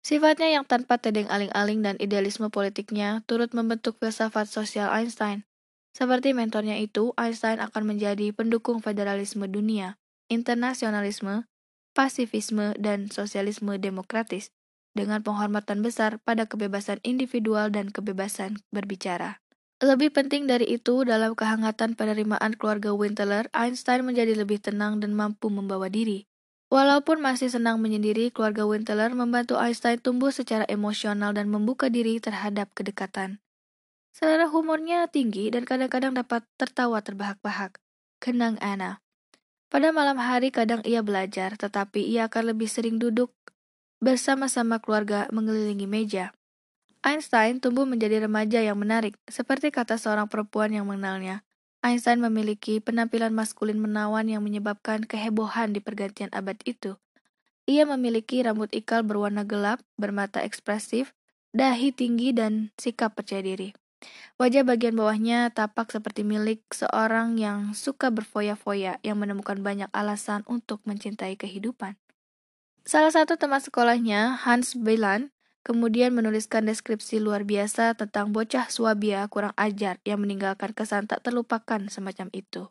Sifatnya yang tanpa tedeng aling-aling dan idealisme politiknya turut membentuk filsafat sosial Einstein. Seperti mentornya itu, Einstein akan menjadi pendukung federalisme dunia, internasionalisme, pasifisme, dan sosialisme demokratis, dengan penghormatan besar pada kebebasan individual dan kebebasan berbicara. Lebih penting dari itu, dalam kehangatan penerimaan keluarga Winteler, Einstein menjadi lebih tenang dan mampu membawa diri. Walaupun masih senang menyendiri, keluarga Winteler membantu Einstein tumbuh secara emosional dan membuka diri terhadap kedekatan. Selera humornya tinggi dan kadang-kadang dapat tertawa terbahak-bahak. Kenang Anna. Pada malam hari kadang ia belajar, tetapi ia akan lebih sering duduk bersama-sama keluarga mengelilingi meja. Einstein tumbuh menjadi remaja yang menarik, seperti kata seorang perempuan yang mengenalnya. Einstein memiliki penampilan maskulin menawan yang menyebabkan kehebohan di pergantian abad itu. Ia memiliki rambut ikal berwarna gelap, bermata ekspresif, dahi tinggi, dan sikap percaya diri. Wajah bagian bawahnya tapak seperti milik seorang yang suka berfoya-foya yang menemukan banyak alasan untuk mencintai kehidupan. Salah satu teman sekolahnya, Hans Belan, kemudian menuliskan deskripsi luar biasa tentang bocah Swabia kurang ajar yang meninggalkan kesan tak terlupakan semacam itu.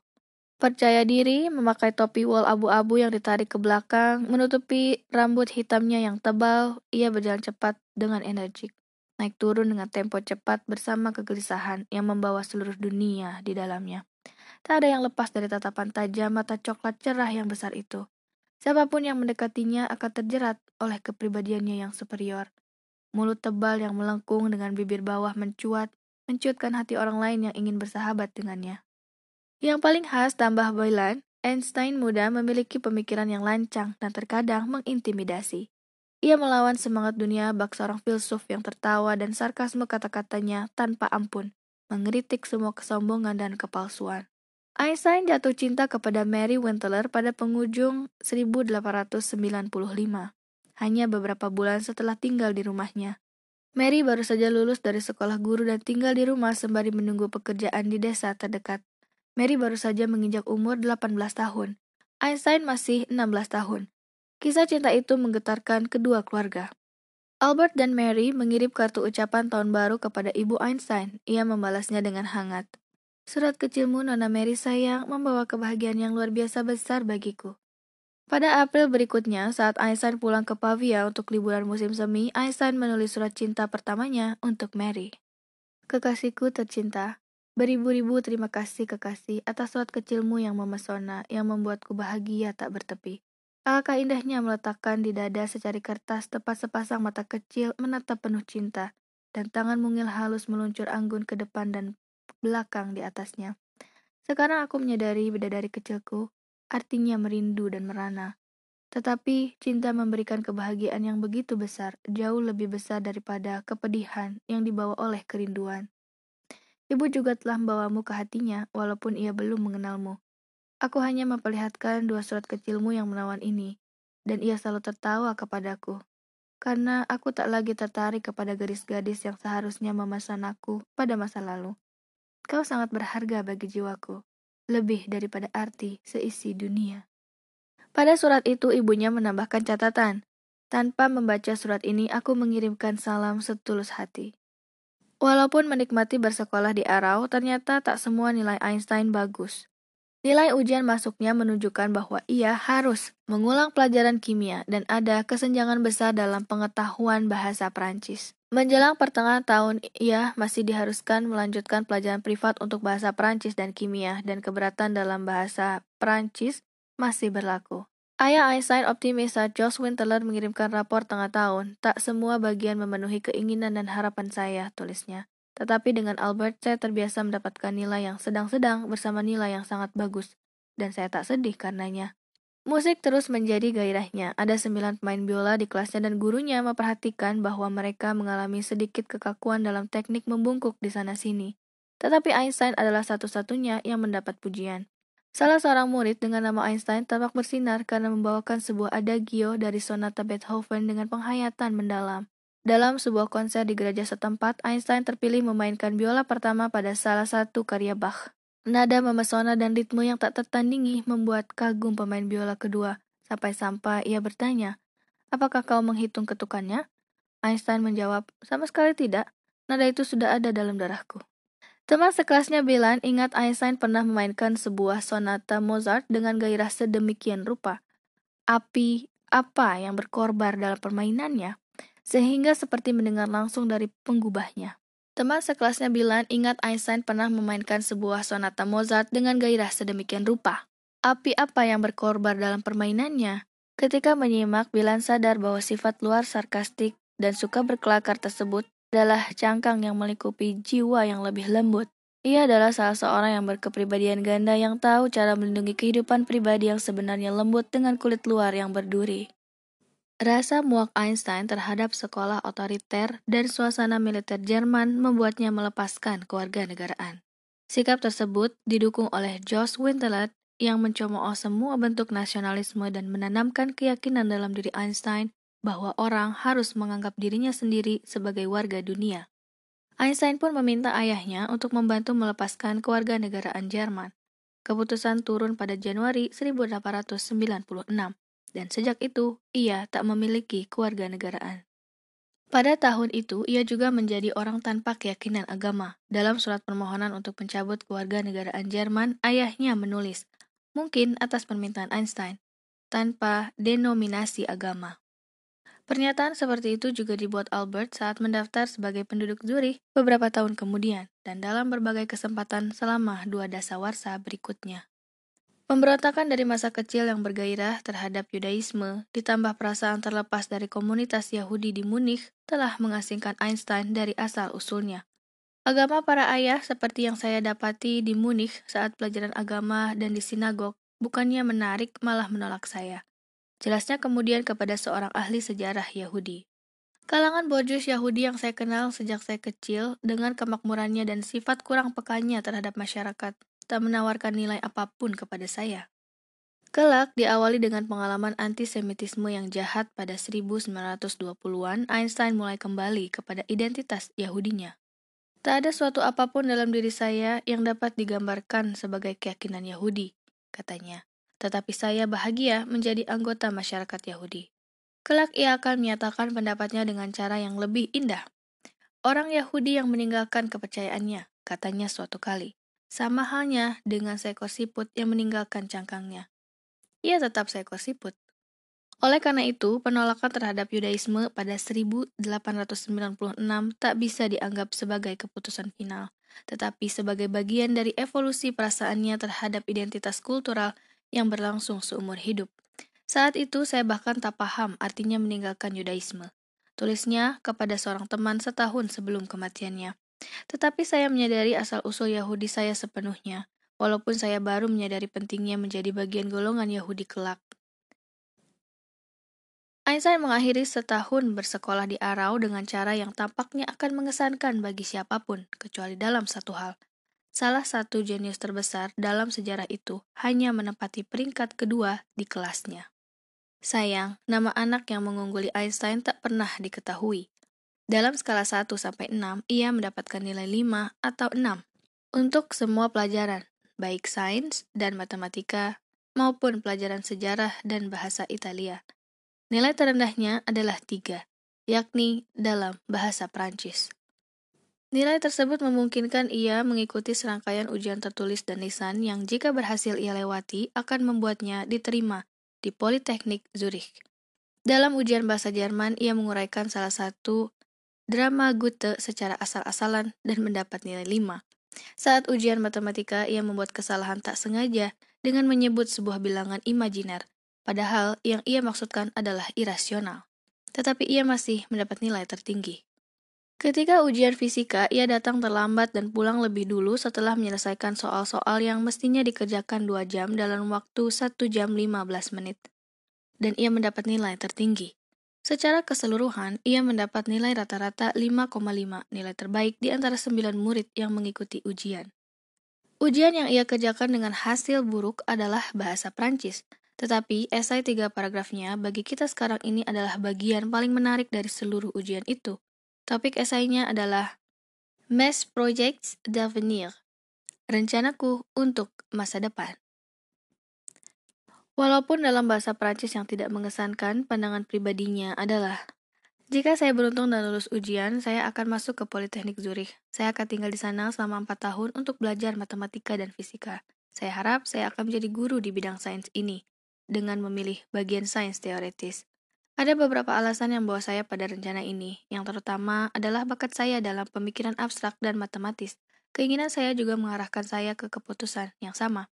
Percaya diri, memakai topi wol abu-abu yang ditarik ke belakang, menutupi rambut hitamnya yang tebal, ia berjalan cepat dengan energik. Naik turun dengan tempo cepat bersama kegelisahan yang membawa seluruh dunia di dalamnya. Tak ada yang lepas dari tatapan tajam mata coklat cerah yang besar itu. Siapa pun yang mendekatinya akan terjerat oleh kepribadiannya yang superior. Mulut tebal yang melengkung dengan bibir bawah mencuat, mencuatkan hati orang lain yang ingin bersahabat dengannya. Yang paling khas tambah Boylan, Einstein muda memiliki pemikiran yang lancang dan terkadang mengintimidasi. Ia melawan semangat dunia bak seorang filsuf yang tertawa dan sarkasme kata-katanya tanpa ampun, mengeritik semua kesombongan dan kepalsuan. Einstein jatuh cinta kepada Mary Winteler pada penghujung 1895 hanya beberapa bulan setelah tinggal di rumahnya. Mary baru saja lulus dari sekolah guru dan tinggal di rumah sembari menunggu pekerjaan di desa terdekat. Mary baru saja menginjak umur 18 tahun. Einstein masih 16 tahun. Kisah cinta itu menggetarkan kedua keluarga. Albert dan Mary mengirim kartu ucapan tahun baru kepada ibu Einstein. Ia membalasnya dengan hangat. Surat kecilmu, Nona Mary sayang, membawa kebahagiaan yang luar biasa besar bagiku. Pada April berikutnya, saat Einstein pulang ke Pavia untuk liburan musim semi, Einstein menulis surat cinta pertamanya untuk Mary. Kekasihku tercinta, beribu-ribu terima kasih kekasih atas surat kecilmu yang memesona, yang membuatku bahagia tak bertepi. Alangkah indahnya meletakkan di dada secari kertas tepat sepasang mata kecil menatap penuh cinta, dan tangan mungil halus meluncur anggun ke depan dan belakang di atasnya. Sekarang aku menyadari bidadari kecilku, artinya merindu dan merana. Tetapi cinta memberikan kebahagiaan yang begitu besar, jauh lebih besar daripada kepedihan yang dibawa oleh kerinduan. Ibu juga telah membawamu ke hatinya, walaupun ia belum mengenalmu. Aku hanya memperlihatkan dua surat kecilmu yang menawan ini, dan ia selalu tertawa kepadaku. Karena aku tak lagi tertarik kepada gadis-gadis yang seharusnya memesan aku pada masa lalu. Kau sangat berharga bagi jiwaku lebih daripada arti seisi dunia. Pada surat itu ibunya menambahkan catatan, tanpa membaca surat ini aku mengirimkan salam setulus hati. Walaupun menikmati bersekolah di Arau, ternyata tak semua nilai Einstein bagus. Nilai ujian masuknya menunjukkan bahwa ia harus mengulang pelajaran kimia dan ada kesenjangan besar dalam pengetahuan bahasa Prancis. Menjelang pertengahan tahun, ia masih diharuskan melanjutkan pelajaran privat untuk bahasa Prancis dan kimia, dan keberatan dalam bahasa Prancis masih berlaku. Ayah Einstein optimis saat Josh Winteler mengirimkan rapor tengah tahun. Tak semua bagian memenuhi keinginan dan harapan saya, tulisnya. Tetapi dengan Albert, saya terbiasa mendapatkan nilai yang sedang-sedang bersama nilai yang sangat bagus. Dan saya tak sedih karenanya. Musik terus menjadi gairahnya. Ada sembilan pemain biola di kelasnya dan gurunya memperhatikan bahwa mereka mengalami sedikit kekakuan dalam teknik membungkuk di sana-sini. Tetapi Einstein adalah satu-satunya yang mendapat pujian. Salah seorang murid dengan nama Einstein tampak bersinar karena membawakan sebuah adagio dari sonata Beethoven dengan penghayatan mendalam. Dalam sebuah konser di gereja setempat, Einstein terpilih memainkan biola pertama pada salah satu karya Bach. Nada memesona dan ritme yang tak tertandingi membuat kagum pemain biola kedua, sampai-sampai ia bertanya, apakah kau menghitung ketukannya? Einstein menjawab, sama sekali tidak, nada itu sudah ada dalam darahku. Teman sekelasnya bilang ingat Einstein pernah memainkan sebuah sonata Mozart dengan gairah sedemikian rupa. Api apa yang berkorbar dalam permainannya? sehingga seperti mendengar langsung dari penggubahnya. Teman sekelasnya bilang ingat Einstein pernah memainkan sebuah sonata Mozart dengan gairah sedemikian rupa. Api apa yang berkorbar dalam permainannya? Ketika menyimak, Bilan sadar bahwa sifat luar sarkastik dan suka berkelakar tersebut adalah cangkang yang melingkupi jiwa yang lebih lembut. Ia adalah salah seorang yang berkepribadian ganda yang tahu cara melindungi kehidupan pribadi yang sebenarnya lembut dengan kulit luar yang berduri. Rasa muak Einstein terhadap sekolah otoriter dan suasana militer Jerman membuatnya melepaskan kewarganegaraan. Sikap tersebut didukung oleh Josh Wintelet yang mencemooh semua bentuk nasionalisme dan menanamkan keyakinan dalam diri Einstein bahwa orang harus menganggap dirinya sendiri sebagai warga dunia. Einstein pun meminta ayahnya untuk membantu melepaskan kewarganegaraan Jerman. Keputusan turun pada Januari 1896 dan sejak itu ia tak memiliki keluarga negaraan. Pada tahun itu, ia juga menjadi orang tanpa keyakinan agama. Dalam surat permohonan untuk mencabut keluarga negaraan Jerman, ayahnya menulis, mungkin atas permintaan Einstein, tanpa denominasi agama. Pernyataan seperti itu juga dibuat Albert saat mendaftar sebagai penduduk Zurich beberapa tahun kemudian, dan dalam berbagai kesempatan selama dua dasawarsa berikutnya. Pemberontakan dari masa kecil yang bergairah terhadap Yudaisme, ditambah perasaan terlepas dari komunitas Yahudi di Munich, telah mengasingkan Einstein dari asal-usulnya. Agama para ayah seperti yang saya dapati di Munich saat pelajaran agama dan di sinagog, bukannya menarik malah menolak saya. Jelasnya kemudian kepada seorang ahli sejarah Yahudi. Kalangan borjuis Yahudi yang saya kenal sejak saya kecil, dengan kemakmurannya dan sifat kurang pekanya terhadap masyarakat, tak menawarkan nilai apa pun kepada saya. Kelak diawali dengan pengalaman antisemitisme yang jahat pada 1920-an, Einstein mulai kembali kepada identitas Yahudinya. Tak ada suatu apa pun dalam diri saya yang dapat digambarkan sebagai keyakinan Yahudi, katanya. Tetapi saya bahagia menjadi anggota masyarakat Yahudi. Kelak ia akan menyatakan pendapatnya dengan cara yang lebih indah. Orang Yahudi yang meninggalkan kepercayaannya, katanya suatu kali. Sama halnya dengan seekor siput yang meninggalkan cangkangnya. Ia tetap seekor siput. Oleh karena itu, penolakan terhadap Yudaisme pada 1896 tak bisa dianggap sebagai keputusan final, tetapi sebagai bagian dari evolusi perasaannya terhadap identitas kultural yang berlangsung seumur hidup. Saat itu saya bahkan tak paham artinya meninggalkan Yudaisme. Tulisnya kepada seorang teman setahun sebelum kematiannya. Tetapi saya menyadari asal-usul Yahudi saya sepenuhnya, walaupun saya baru menyadari pentingnya menjadi bagian golongan Yahudi kelak. Einstein mengakhiri setahun bersekolah di Arau dengan cara yang tampaknya akan mengesankan bagi siapa pun, kecuali dalam satu hal. Salah satu jenius terbesar dalam sejarah itu hanya menempati peringkat kedua di kelasnya. Sayang, nama anak yang mengungguli Einstein tak pernah diketahui. Dalam skala 1 sampai 6, ia mendapatkan nilai 5 atau 6 untuk semua pelajaran, baik sains dan matematika maupun pelajaran sejarah dan bahasa Italia. Nilai terendahnya adalah 3, yakni dalam bahasa Prancis. Nilai tersebut memungkinkan ia mengikuti serangkaian ujian tertulis dan lisan yang jika berhasil ia lewati akan membuatnya diterima di Politeknik Zurich. Dalam ujian bahasa Jerman, ia menguraikan salah satu drama Goethe secara asal-asalan dan mendapat nilai 5. Saat ujian matematika, ia membuat kesalahan tak sengaja dengan menyebut sebuah bilangan imajiner, padahal yang ia maksudkan adalah irasional. Tetapi ia masih mendapat nilai tertinggi. Ketika ujian fisika, ia datang terlambat dan pulang lebih dulu setelah menyelesaikan soal-soal yang mestinya dikerjakan 2 jam dalam waktu 1 jam 15 menit. Dan ia mendapat nilai tertinggi. Secara keseluruhan, ia mendapat nilai rata-rata 5,5, nilai terbaik di antara 9 murid yang mengikuti ujian. Ujian yang ia kerjakan dengan hasil buruk adalah bahasa Prancis, tetapi esai tiga paragrafnya bagi kita sekarang ini adalah bagian paling menarik dari seluruh ujian itu. Topik esainya adalah Mes Projects d'Avenir, rencanaku untuk masa depan. Walaupun dalam bahasa Prancis yang tidak mengesankan, pandangan pribadinya adalah jika saya beruntung dan lulus ujian, saya akan masuk ke Politeknik Zurich. Saya akan tinggal di sana selama 4 tahun untuk belajar matematika dan fisika. Saya harap saya akan menjadi guru di bidang sains ini, dengan memilih bagian sains teoretis. Ada beberapa alasan yang membawa saya pada rencana ini. Yang terutama adalah bakat saya dalam pemikiran abstrak dan matematis. Keinginan saya juga mengarahkan saya ke keputusan yang sama,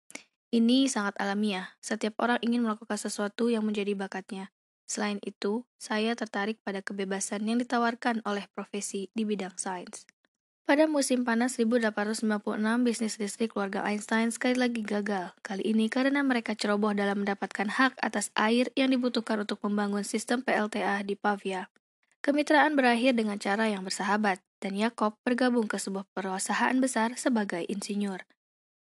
Ini sangat alamiah. Setiap orang ingin melakukan sesuatu yang menjadi bakatnya. Selain itu, saya tertarik pada kebebasan yang ditawarkan oleh profesi di bidang sains. Pada musim panas 1856, bisnis listrik keluarga Einstein sekali lagi gagal. Kali ini karena mereka ceroboh dalam mendapatkan hak atas air yang dibutuhkan untuk membangun sistem PLTA di Pavia. Kemitraan berakhir dengan cara yang bersahabat, dan Yakob bergabung ke sebuah perusahaan besar sebagai insinyur.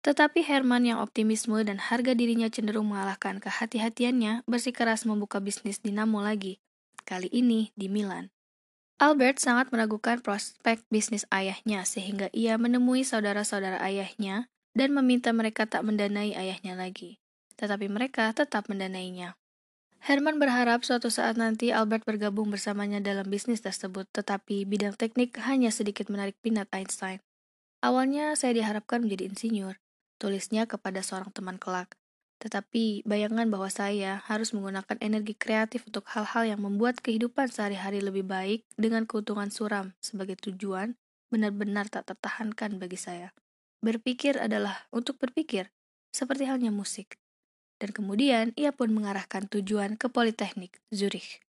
Tetapi Herman yang optimisme dan harga dirinya cenderung mengalahkan kehati-hatiannya bersikeras membuka bisnis dinamo lagi, kali ini di Milan. Albert sangat meragukan prospek bisnis ayahnya sehingga ia menemui saudara-saudara ayahnya dan meminta mereka tak mendanai ayahnya lagi. Tetapi mereka tetap mendanainya. Herman berharap suatu saat nanti Albert bergabung bersamanya dalam bisnis tersebut, tetapi bidang teknik hanya sedikit menarik minat Einstein. Awalnya saya diharapkan menjadi insinyur, tulisnya kepada seorang teman kelak. Tetapi bayangan bahwa saya harus menggunakan energi kreatif untuk hal-hal yang membuat kehidupan sehari-hari lebih baik dengan keuntungan suram sebagai tujuan benar-benar tak tertahankan bagi saya. Berpikir adalah untuk berpikir, seperti halnya musik. Dan kemudian ia pun mengarahkan tujuan ke Politeknik Zurich.